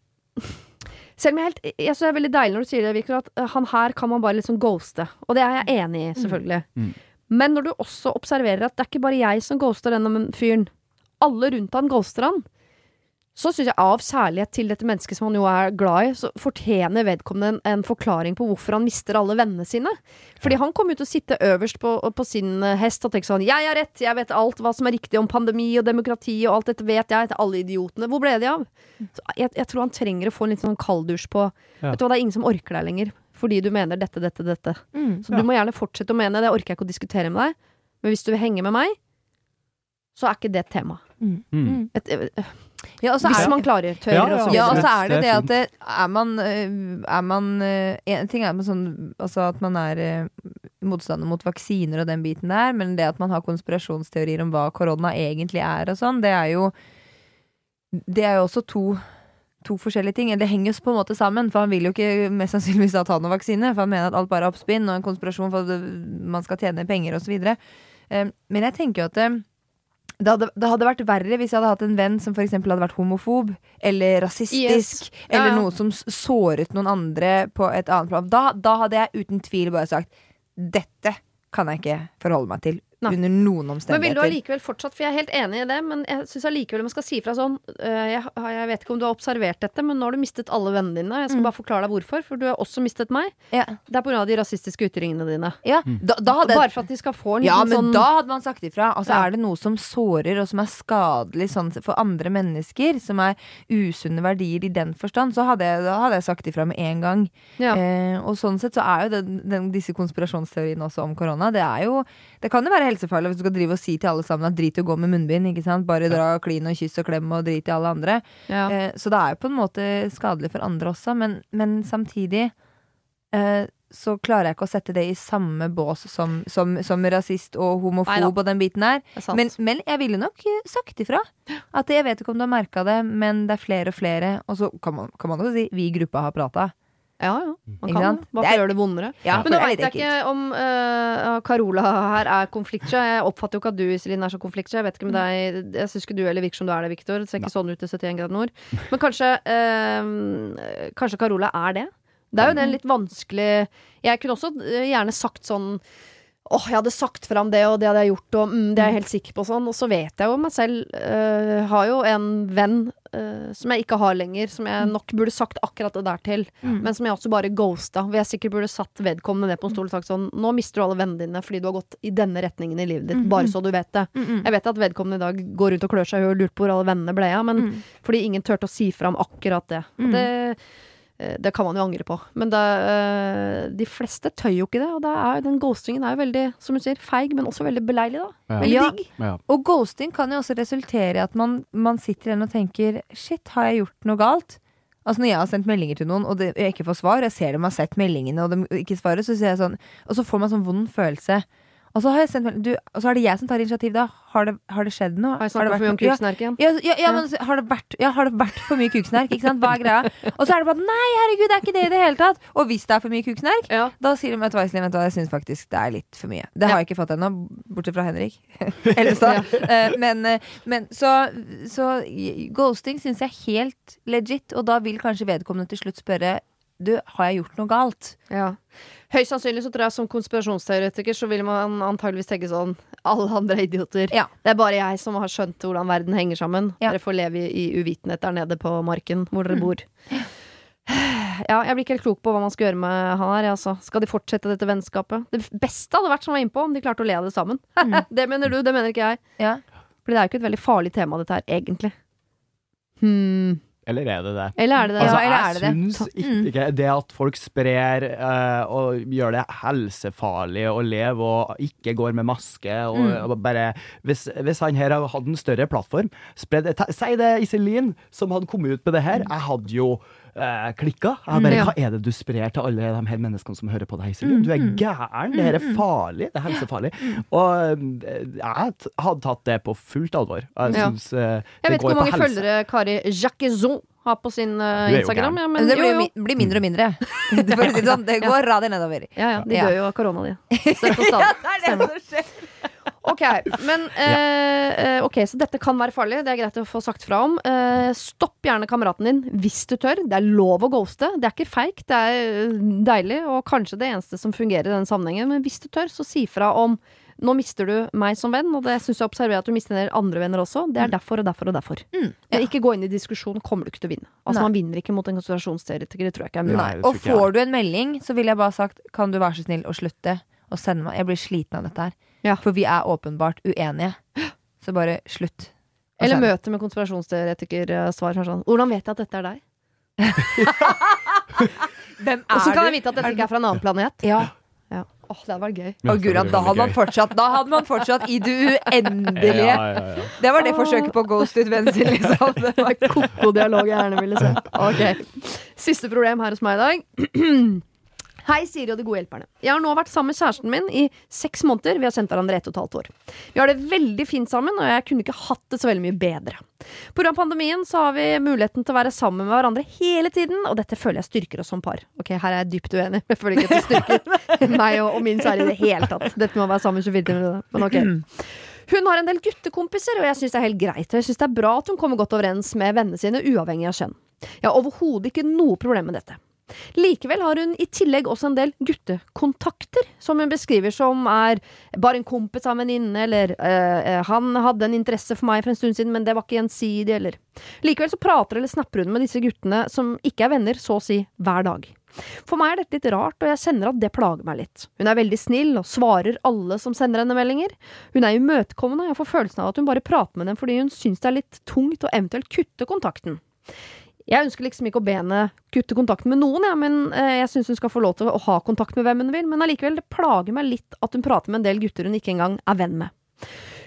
selv om jeg, helt, jeg synes det er veldig deilig når du sier det, Victor, at eh, han her kan man bare liksom ghoste. Og det er jeg enig i, selvfølgelig. Mm. Men når du også observerer at det er ikke bare jeg som ghoster denne fyren. Alle rundt han ghoster han. så syns jeg av kjærlighet til dette mennesket som han jo er glad i, så fortjener vedkommende en, en forklaring på hvorfor han mister alle vennene sine. Fordi han kommer jo til å sitte øverst på, på sin eh, hest og tenke sånn Jeg har rett, jeg vet alt hva som er riktig om pandemi og demokrati og alt dette vet jeg til alle idiotene. Hvor ble de av? Så jeg, jeg tror han trenger å få en litt sånn kalddusj på Ja. Vet du hva, det er ingen som orker deg lenger. Fordi du mener dette, dette, dette. Mm. Så du må gjerne fortsette å mene det. orker jeg ikke å diskutere med deg. Men hvis du vil henge med meg, så er ikke det et tema. Mm. Et, øh, Ja, og hvis er man klarer, tør Ja, og ja, så Ja, og så er det Det det at det, er man, øh, er man En ting er sånn Altså at man er motstander mot vaksiner og den biten der, men det at man har konspirasjonsteorier om hva korona egentlig er og sånn, det er jo Det er jo også to To forskjellige ting. Det henger jo på en måte sammen, for han vil jo ikke mest sannsynligvis da ta noen vaksine. For han mener at alt bare er oppspinn og en konspirasjon for at man skal tjene penger osv. Men jeg tenker jo at det, det hadde, det hadde vært verre hvis jeg hadde hatt en venn som f.eks. hadde vært homofob eller rasistisk. Yes. Ja, Eller noe som såret noen andre på et annet plan. Da, da hadde jeg uten tvil bare sagt dette kan jeg ikke forholde meg til Nei. under noen omstendigheter. Men vil du allikevel fortsatt, for jeg er helt enig i det, men jeg syns allikevel man skal si fra sånn øh, jeg, jeg vet ikke om du har observert dette, men nå har du mistet alle vennene dine. Jeg skal bare forklare deg hvorfor, for du har også mistet meg. Ja, Det er pga. de rasistiske ytringene dine. ja. Da, da hadde Bare for at de skal få en ja, liten men sånn da hadde man sagt ifra. Altså Ja. Er det noe som sårer og som er skadelig sånn, for andre mennesker, som er usunne verdier i den forstand, så hadde jeg, da hadde jeg sagt ifra med en gang. ja. Eh, og sånn sett så er jo den, den, disse konspirasjonsteoriene også om korona Det er jo Det kan jo være helsefarlig hvis du skal drive og si til alle sammen at drit i å gå med munnbind. Ikke sant? Bare dra og klin og kyss og klem og drit i alle andre. ja. Eh, så det er jo på en måte skadelig for andre også, men, men samtidig eh, så klarer jeg ikke å sette det i samme bås som, som, som rasist og homofob og den biten der. Er. Men, men jeg ville nok sagt ifra. At jeg vet ikke om du har merka det, men det er flere og flere. Og så kan man, kan man også si vi i gruppa har prata. Ja, ja. Man kan det. Bare gjøre det vondere. Ja, Men nå veit jeg ikke om uh, Carola her er konfliktsky. Jeg oppfatter jo ikke at du Iselin, er så konfliktsky. Jeg vet ikke med deg Jeg syns ikke du eller virker som du er det, Victor. Det ser ikke sånn ut i 71 grader nord. Men kanskje uh, Kanskje Carola er det? Det er jo det litt vanskelig Jeg kunne også øh, gjerne sagt sånn Åh, jeg hadde sagt fram det, og det hadde jeg gjort, og mm, det er jeg helt sikker på sånn. Og så vet jeg jo meg selv Uh, Har jo en venn uh, som jeg ikke har lenger, som jeg nok burde sagt akkurat det der til. Men som jeg også bare ghosta. Hvor jeg sikkert burde satt vedkommende ned på en stol og sagt sånn Nå mister du alle vennene dine fordi du har gått i denne retningen i livet ditt. Bare så du vet det. Jeg vet at vedkommende i dag går rundt og klør seg i huet og lurer på hvor alle vennene ble av, men fordi ingen turte å si fram akkurat det. Og det det kan man jo angre på. Men det, eh, de fleste tør jo ikke det. Og det er, den ghostingen er jo veldig, som du sier, feig, men også veldig beleilig, da. Ja. Veldig Ja. digg. Ja. Og ghosting kan jo også resultere i at man, man sitter igjen og tenker Shit, har jeg gjort noe galt? Altså Når jeg har sendt meldinger til noen, og det, jeg ikke får svar, jeg ser dem har sett meldingene, og de ikke svarer, så sier jeg sånn Og så får man sånn vond følelse. Og så, sendt, du, og så er det jeg som tar initiativ da. Har det, har det skjedd noe? Har jeg snakka for mye om kuksnerk igjen? Ja, ja, ja, men har det, vært, ja, har det vært for mye kuksnerk? Ikke sant? Hva er greia? Og så er det bare Nei, herregud, det er ikke det i det hele tatt! Og hvis det er for mye kuksnerk, Ja. da sier de vet du hva, Iselin, jeg syns faktisk det er litt for mye. Det har jeg ikke fått ennå, bortsett fra Henrik. Ellestad. Eh, men, eh, men så, så ghosting syns jeg er helt legit, og da vil kanskje vedkommende til slutt spørre du, har jeg gjort noe galt? Ja. Høyst sannsynlig så tror jeg som konspirasjonsteoretiker så vil man antageligvis tenke sånn Alle andre er idioter. Ja. Det er bare jeg som har skjønt hvordan verden henger sammen. Ja. Dere får leve i, i uvitenhet der nede på marken hvor dere bor. Ja, jeg blir ikke helt klok på hva man skal gjøre med han her. Altså. Skal de fortsette dette vennskapet? Det beste hadde vært som var innpå, om de klarte å le av det sammen. det mener du, det mener ikke jeg. Ja. For det er jo ikke et veldig farlig tema, dette her, egentlig. Hmm. Eller er det det? Eller er det det? Altså, Ja, eller jeg det det? syns ikke, det at folk sprer uh, og gjør det helsefarlig å leve og ikke går med maske og, og bare hvis, hvis han her hadde en større plattform spred, Si det, Iselin, som hadde kommet ut med det her. Jeg hadde jo uh, klikka. Jeg bare, Ja. Hva er det du sprer til alle de her menneskene som hører på deg, Iselin? Du er gæren. Det her er farlig. Det er helsefarlig. Og eh, jeg hadde tatt det på fullt alvor. Jeg synes, ja. Jeg det vet ikke hvor mange helse. følgere Kari Jacquezon har på sin eh, jo Instagram. Ja, Men men, det blir, jo. mi- blir mindre og mindre. Det sånn, det går radig nedover. Ja, ja, de dør jo av korona, de. er og stadig. Stemmer. Ok, men eh, eh, Ok, så dette kan være farlig. Det er greit å få sagt fra om. Eh, stopp gjerne kameraten din hvis du tør. Det er lov å ghoste. Det er ikke feigt. det er eh, deilig, og kanskje det eneste som fungerer i den sammenhengen. Men hvis du tør, så si fra om nå mister du meg som venn, og det syns jeg observerer at du mister en del andre venner også. Det er derfor og derfor og derfor. Mm, ja. ikke gå inn i diskusjon, kommer du ikke til å vinne. Altså Nei. Man vinner ikke mot en konsentrasjonsteoretiker, det tror jeg ikke er mulig. Nei, Og får du en melding, så ville jeg bare sagt Kan du være så snill å slutte å sende meg Jeg blir sliten av dette her. Ja. For vi er åpenbart uenige. Så bare slutt. Eller møte med konspirasjonsteoretiker-svar sånn Hvordan vet jeg at dette er deg? Hvem er Og så kan jeg vite at dette ikke er fra en annen planet. Ja. Ja. Åh, det hadde vært gøy. Å gud, da hadde man fortsatt Da hadde man fortsatt i det uendelige. Ja, ja, ja. Det var det forsøket på ghost Adventure, liksom. Det var Koko dialog jeg gjerne ville se. Ok. Siste problem her hos meg i dag. Hei, Siri og de gode hjelperne. Jeg har nå vært sammen med kjæresten min i seks måneder. Vi har kjent hverandre ett og et halvt år. Vi har det veldig fint sammen, og jeg kunne ikke hatt det så veldig mye bedre. Pga. pandemien så har vi muligheten til å være sammen med hverandre hele tiden, og dette føler jeg styrker oss som par. Ok, her er jeg dypt uenig. Jeg føler ikke at det styrker meg og, og min kjære i det hele tatt. Dette med å være sammen 24 timer, men ok. Hun har en del guttekompiser, og jeg syns det er helt greit. Jeg syns det er bra at hun kommer godt overens med vennene sine, uavhengig av kjønn. Jeg har overhodet ikke noe problem med dette. Likevel har hun i tillegg også en del guttekontakter, som hun beskriver som er bare en kompis av en venninne, eller eh, eh, han hadde en interesse for meg for en stund siden, men det var ikke gjensidig, eller Likevel så prater eller snapper hun med disse guttene som ikke er venner, så å si hver dag. For meg er dette litt rart, og jeg kjenner at det plager meg litt. Hun er veldig snill og svarer alle som sender henne meldinger. Hun er imøtekommende, og jeg får følelsen av at hun bare prater med dem fordi hun syns det er litt tungt å eventuelt kutte kontakten. Jeg ønsker liksom ikke å be henne kutte kontakten med noen, ja, men eh, jeg syns hun skal få lov til å ha kontakt med hvem hun vil. Men allikevel, det plager meg litt at hun prater med en del gutter hun ikke engang er venn med.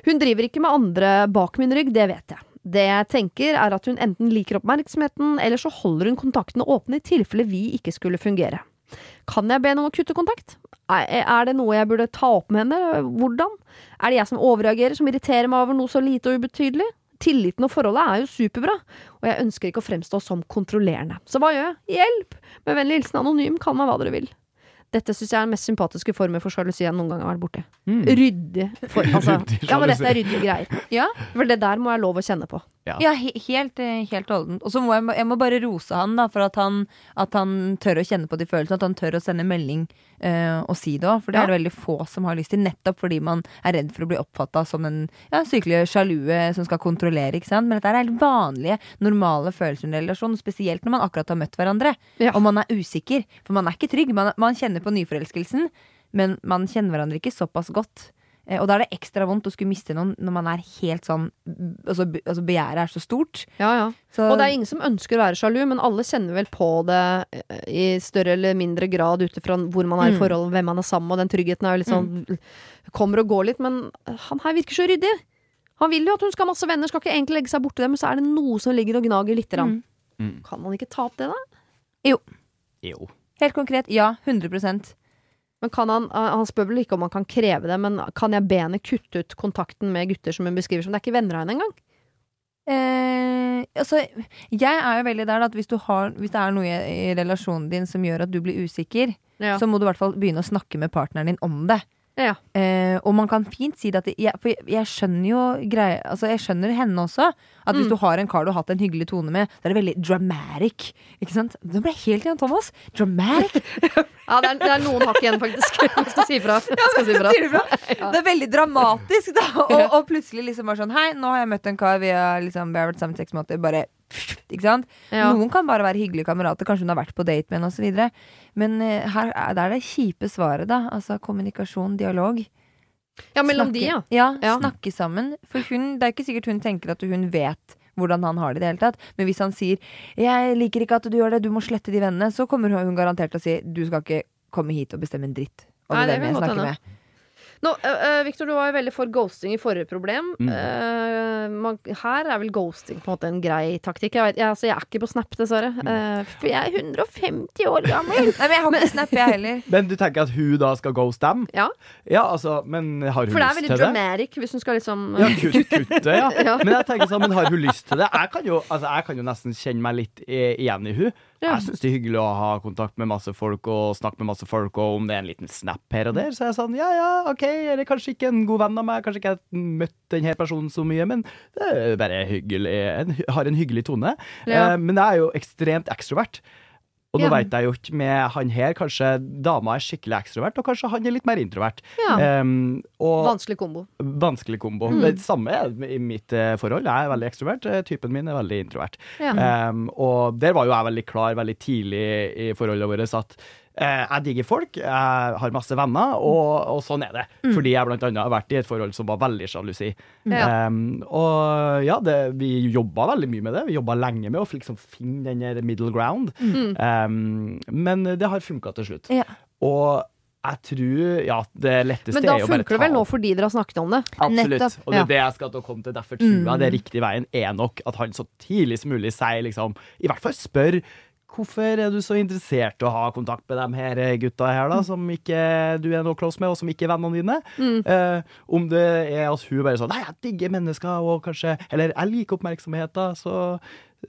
Hun driver ikke med andre bak min rygg, det vet jeg. Det jeg tenker er at hun enten liker oppmerksomheten, eller så holder hun kontaktene åpne i tilfelle vi ikke skulle fungere. Kan jeg be henne å kutte kontakt? Er det noe jeg burde ta opp med henne? Hvordan? Er det jeg som overreagerer, som irriterer meg over noe så lite og ubetydelig? Tilliten og forholdet er jo superbra, og jeg ønsker ikke å fremstå som kontrollerende. Så hva gjør jeg? Hjelp! Med vennlig hilsen anonym, kall meg hva dere vil. Dette syns jeg er den mest sympatiske formen for sjalusi jeg noen gang har vært borti. Mm. Ryddig for, altså, Ryddig Ja, men dette er ryddige greier. Ja. For det der må jeg lov å kjenne på. Ja, he helt eh, helt holdent. Og så må jeg, jeg må bare rose han da for at han, at han tør å kjenne på de følelsene. At han tør å sende melding uh, og si det òg. For det Ja. er det veldig få som har lyst til. Nettopp fordi man er redd for å bli oppfatta som en ja, sykelig sjalue som skal kontrollere. ikke sant? Men dette er helt vanlige, normale følelser i en relasjon. Spesielt når man akkurat har møtt hverandre. Ja. Og man er usikker. For man er ikke trygg. Man, man kjenner på nyforelskelsen, men man kjenner hverandre ikke såpass godt. Eh, Og da er det ekstra vondt å skulle miste noen når man er helt sånn Altså, be- altså begjæret er så stort. Ja, ja. Så, Og det er ingen som ønsker å være sjalu, men alle kjenner vel på det eh, i større eller mindre grad ut ifra hvor man er i Mm. forhold, hvem man er sammen med, og den tryggheten er jo litt sånn Kommer og går litt, men han her virker så ryddig. Han vil jo at hun skal ha masse venner, skal ikke egentlig legge seg borti det, men så er det noe som ligger og gnager lite grann. Mm. Mm. Kan man ikke ta opp det, da? Jo. Helt konkret, ja. 100 Men kan han, eh, han spør vel ikke om han kan kreve det, men kan jeg be henne kutte ut kontakten med gutter som hun beskriver som Det er ikke venner av henne engang. eh, Altså, jeg er jo veldig der at hvis, du har, hvis det er noe i, i relasjonen din som gjør at du blir usikker, Ja. så må du i hvert fall begynne å snakke med partneren din om det. Ja. Eh, og man kan fint si det at jeg, For jeg, jeg skjønner jo greie, altså jeg skjønner henne også. At hvis Mm. du har en kar du har hatt en hyggelig tone med, så er det veldig dramatic. Ikke sant? Nå ble jeg helt igjen, Thomas. Dramatic. Ja, det er, det er noen hakk igjen, faktisk. Jeg skal si. Skal si bra? Det er veldig dramatisk, da. Og, og plutselig liksom bare sånn Hei, nå har jeg møtt en kar, vi har, liksom, vi har vært sammen i seks måneder. Bare Ikke sant? Ja. Noen kan bare være hyggelige kamerater, kanskje hun har vært på date med en osv. Men eh, her er det er det kjipe svaret, da. Altså kommunikasjon, dialog. ja, mellom Snakke- de, ja. Ja, Ja. snakke sammen. For hun, det er ikke sikkert hun tenker at hun vet hvordan han har det i det hele tatt. Men hvis han sier 'jeg liker ikke at du gjør det, du må slette de vennene', så kommer hun garantert til å si 'du skal ikke komme hit og bestemme en dritt'. over Nei, hvem jeg snakker med. Nå, uh, Victor, du var jo veldig for ghosting i forrige problem. Mm. Uh, man, her er vel ghosting på en måte en grei taktikk. Jeg, vet, jeg, altså, jeg er ikke på Snap, dessverre. Uh, for jeg er 150 år gammel. Nei, men jeg har ikke Snap, jeg heller. Men du tenker at hun da skal ghost dem? Ja. Ja, altså, men har hun lyst til det? For det er veldig dramatic hvis hun skal liksom Ja, kutt, kutte, ja. Ja. Men jeg tenker sånn, men har hun lyst til det? Jeg kan jo, altså, jeg kan jo nesten kjenne meg litt igjen i hun. Ja. Jeg syns det er hyggelig å ha kontakt med masse folk og snakke med masse folk, og om det er en liten snap her og der, så er jeg sånn ja ja, OK, eller kanskje ikke en god venn av meg, kanskje ikke jeg møtt denne personen så mye, men det er bare hyggelig, en, har en hyggelig tone. Ja. Eh, men jeg er jo ekstremt ekstrovert. Og nå Ja. vet jeg jo ikke med han her, kanskje dama er skikkelig ekstrovert, og kanskje han er litt mer introvert. Ja. Um, Vanskelig kombo. vanskelig kombo. Mm. Det samme er i mitt eh, forhold. Jeg er veldig ekstrovert, eh, typen min er veldig introvert. Ja. Um, og der var jo jeg veldig klar veldig tidlig i forholdet vårt at jeg digger folk, jeg har masse venner, og, og sånn er det. Mm. Fordi jeg blant annet har vært i et forhold som var veldig sjalusi. Ja. Um, og ja, det, vi jobba veldig mye med det. Vi jobba lenge med å liksom finne den der middle ground. Mm. Um, men det har funka til slutt. Ja. Og jeg tror ja, det letteste Men da er jo bare funker det vel nå fordi dere har snakket om det? Absolutt. Nettopp. Og det er Ja. det jeg skal til å komme til. Derfor tror jeg Mm. det riktige veien er nok at han så tidlig som mulig sier liksom I hvert fall spør Hvorfor er du så interessert i å ha kontakt med de her gutta her, da, som ikke du er noe close med, og som ikke er vennene dine? Mm. Eh, om det er at hun bare sånn Nei, jeg digger mennesker, og kanskje Eller jeg liker oppmerksomhet, da, så,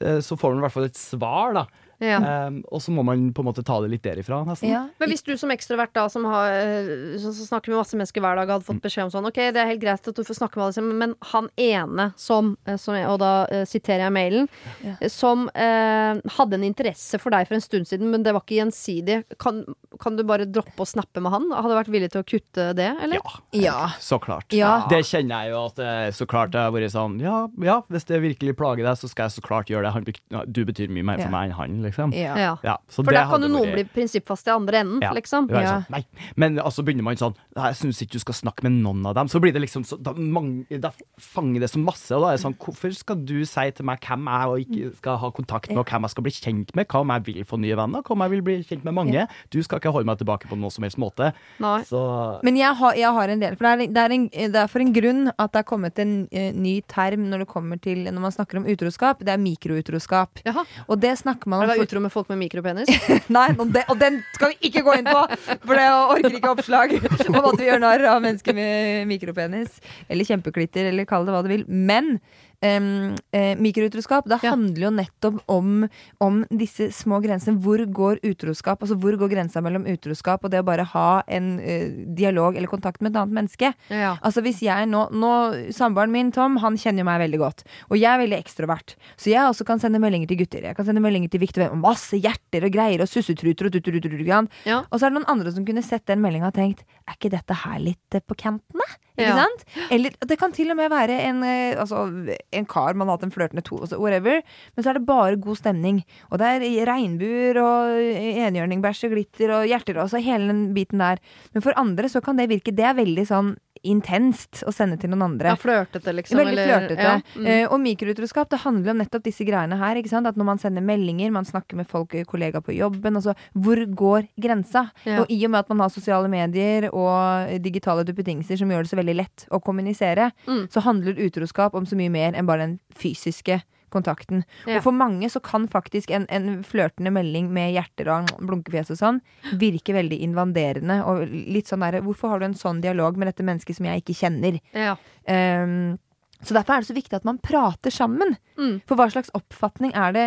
eh, så får hun i hvert fall et svar, da. Ja. Um, og så må man på en måte ta det litt derifra, nesten. Ja. Men hvis du som ekstrovert da, som, har, eh, som snakker med masse mennesker hver dag, hadde fått beskjed om sånn Ok, det er helt greit at du får snakke med alle, men han ene som, eh, som Og da uh, siterer jeg mailen. Ja. eh, Som uh, hadde en interesse for deg for en stund siden, men det var ikke gjensidig. Kan, kan du bare droppe å snappe med han? Hadde du vært villig til å kutte det, eller? Ja, Ja. så klart. Ja. Det kjenner jeg jo at så klart jeg har vært sånn ja, ja, hvis det virkelig plager deg, så skal jeg så klart gjøre det. Han, du betyr mye mer for Ja. meg enn han, liksom. Ja. Ja. For det da kan jo noen vært- bli prinsippfast i andre enden, ja. liksom. Ja. sånn, nei. Men altså begynner man sånn Jeg syns ikke du skal snakke med noen av dem. Så blir det liksom så, da, mange, da fanger det så masse. Og da er det sånn Hvorfor skal du si til meg hvem jeg og ikke skal ha kontakt med, og hvem jeg skal bli kjent med? Hva om jeg vil få nye venner? Hva om jeg vil bli kjent med mange? Du skal ikke holde meg tilbake på noen som helst måte. Nei. Så Men jeg har, jeg har en del. For det er, det, er en, det er for en grunn at det er kommet en uh, ny term når det kommer til Når man snakker om utroskap. Det er mikroutroskap. Jaha. Og det snakker man om det utro med folk med mikropenis? Nei, og, det, og den skal vi ikke gå inn på! For det orker ikke oppslag om at vi gjør narr av mennesker med mikropenis. Eller kjempeklitter, eller kall det hva du vil. Men em, eh, mikroutroskap, det Ja. handler jo nettopp om, om disse små grensene. Hvor går utroskap? Altså hvor går grensa mellom utroskap og det å bare ha en uh, dialog eller kontakt med et annet menneske? Ja. Altså hvis jeg nå, nå Samboeren min, Tom, han kjenner jo meg veldig godt. Og jeg er veldig ekstrovert. Så jeg også kan sende meldinger til gutter. Jeg kan sende meldinger til Victor og masse hjerter og greier og sussetruter og tutteruter. Ja. Og så er det noen andre som kunne sett den meldinga og tenkt Er ikke dette her litt eh, på kantene? Ikke Ja. Eller det kan til og med være en, eh, altså, en kar man har hatt en flørtende to, altså, whatever. Men så er det bare god stemning. Og det er regnbuer og enhjørningbæsj og glitter og hjerter og altså hele den biten der. Men for andre så kan det virke Det er veldig sånn intenst å sende til noen andre. Ja, flørtete, liksom. Veldig eller- flørtete. Ja. Mm. Eh, og mikroutroskap det handler om nettopp disse greiene her. At Når man sender meldinger, man snakker med folk, eh, kollegaer på jobben altså, Hvor går grensa? Ja. Og i og med at man har sosiale medier og digitale duppetingser som gjør det så veldig lett å kommunisere, Mm. så handler utroskap om så mye mer enn bare den fysiske kontakten. Ja. Og for mange så kan faktisk en, en flørtende melding med hjerter og blunkefjes og sånn virke veldig invaderende. Og litt sånn der Hvorfor har du en sånn dialog med dette mennesket som jeg ikke kjenner? Ja. Um, så derfor er det så viktig at man prater sammen. Mm. For hva slags oppfatning er det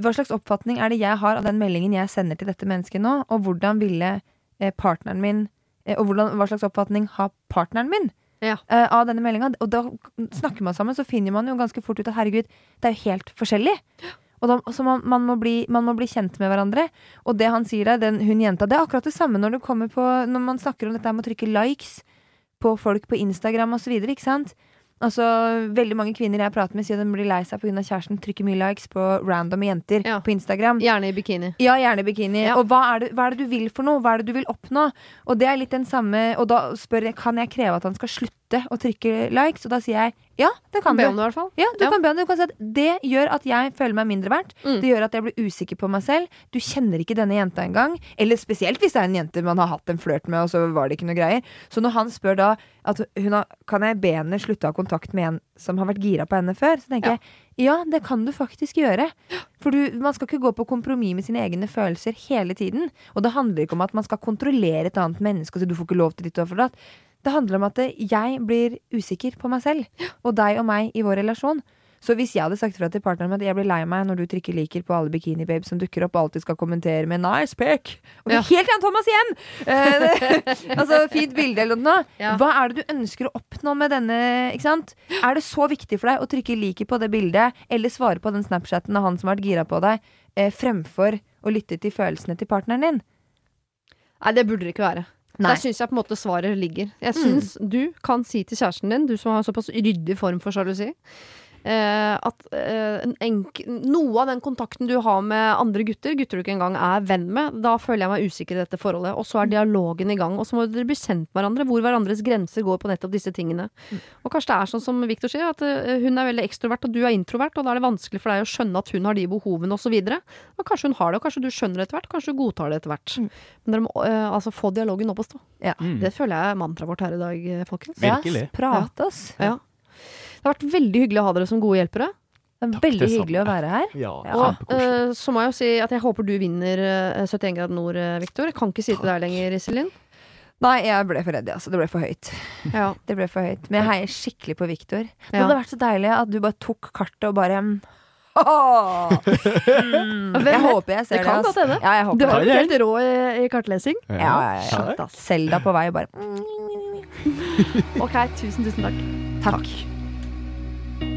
Hva slags oppfatning er det jeg har av den meldingen jeg sender til dette mennesket nå? Og hvordan ville eh, partneren min eh, Og hvordan, hva slags oppfatning har partneren min Ja. uh, av denne meldinga? Og da snakker man sammen, så finner man jo ganske fort ut at herregud, det er jo helt forskjellig. Og da, så man, man, må bli, man må bli kjent med hverandre. Og det han sier der, den, hun jenta, det er akkurat det samme når, på, når man snakker om dette med å trykke likes på folk på Instagram osv. Ikke sant? Altså, Veldig mange kvinner jeg prater med, sier de blir lei seg pga. kjæresten trykker mye likes på random jenter Ja. på Instagram. Gjerne i bikini. Ja, gjerne i bikini. Ja. Og hva er, det, hva er det du vil for noe? Hva er det du vil oppnå? Og det er litt den samme Og da spør jeg kan jeg kreve at han skal slutte å trykke likes, og da sier jeg ja, det kan Be du. det. Ja, du Ja. kan be om det. Du kan si at det gjør at jeg føler meg mindre verdt. Mm. Det gjør at jeg blir usikker på meg selv. Du kjenner ikke denne jenta engang. Eller spesielt hvis det er en jente man har hatt en flørt med, og så var det ikke noe greier. Så når han spør da at hun har, kan jeg be henne slutte å ha kontakt med en som har vært gira på henne før, så tenker Ja. jeg ja, det kan du faktisk gjøre. For du, man skal ikke gå på kompromiss med sine egne følelser hele tiden. Og det handler ikke om at man skal kontrollere et annet menneske og si du får ikke lov til ditt og for datt. Det handler om at jeg blir usikker på meg selv, og deg og meg i vår relasjon. Så hvis jeg hadde sagt fra til partneren min at jeg blir lei meg når du trykker liker på alle bikini babes som dukker opp og alltid skal kommentere med 'nice pic', er Ja. helt igjen Thomas igjen! Eh, altså fint bilde eller noe. Ja. Hva er det du ønsker å oppnå med denne? Ikke sant? Er det så viktig for deg å trykke liker på det bildet, eller svare på den Snapchaten av han som har vært gira på deg, eh, fremfor å lytte til følelsene til partneren din? Nei, det burde det ikke være. Nei. Der syns jeg på en måte svaret ligger. Jeg syns du kan si til kjæresten din, du som har såpass ryddig form for sjalusi, at eh, en enk noe av den kontakten du har med andre gutter, gutter du ikke engang er venn med, da føler jeg meg usikker i dette forholdet. Og så er dialogen i gang, og så må dere bli kjent med hverandre, hvor hverandres grenser går på nettopp disse tingene. Og kanskje det er sånn som Victor sier, at eh, hun er veldig ekstrovert og du er introvert, og da er det vanskelig for deg å skjønne at hun har de behovene osv. Og kanskje hun har det, og kanskje du skjønner det etter hvert, kanskje du godtar det etter hvert. Men dere må eh, altså få dialogen opp å stå. Ja. Mm. Det føler jeg er mantraet vårt her i dag, eh, folkens. Virkelig. Ja, prate oss. Ja. Det har vært veldig hyggelig å ha dere som gode hjelpere. Det er Takk, veldig det hyggelig å være her. Ja, Ja. Og kjempekoselig. eh, så må jeg jo si at jeg håper du vinner eh, 71 grader nord, eh, Victor. Jeg kan ikke si det til deg lenger, Iselin. Nei, jeg ble for redd, altså. Det ble for høyt. Ja. Det ble for høyt. Men jeg heier skikkelig på Victor. Det Ja. hadde vært så deilig at du bare tok kartet og bare Oh! mm, Jeg håper jeg ser Det det. kan godt hende. Ja, jeg Du håper har det. jo helt rå i, i kartlesing. Ja, ja. Selda på vei bare Ok, tusen, tusen takk. Takk.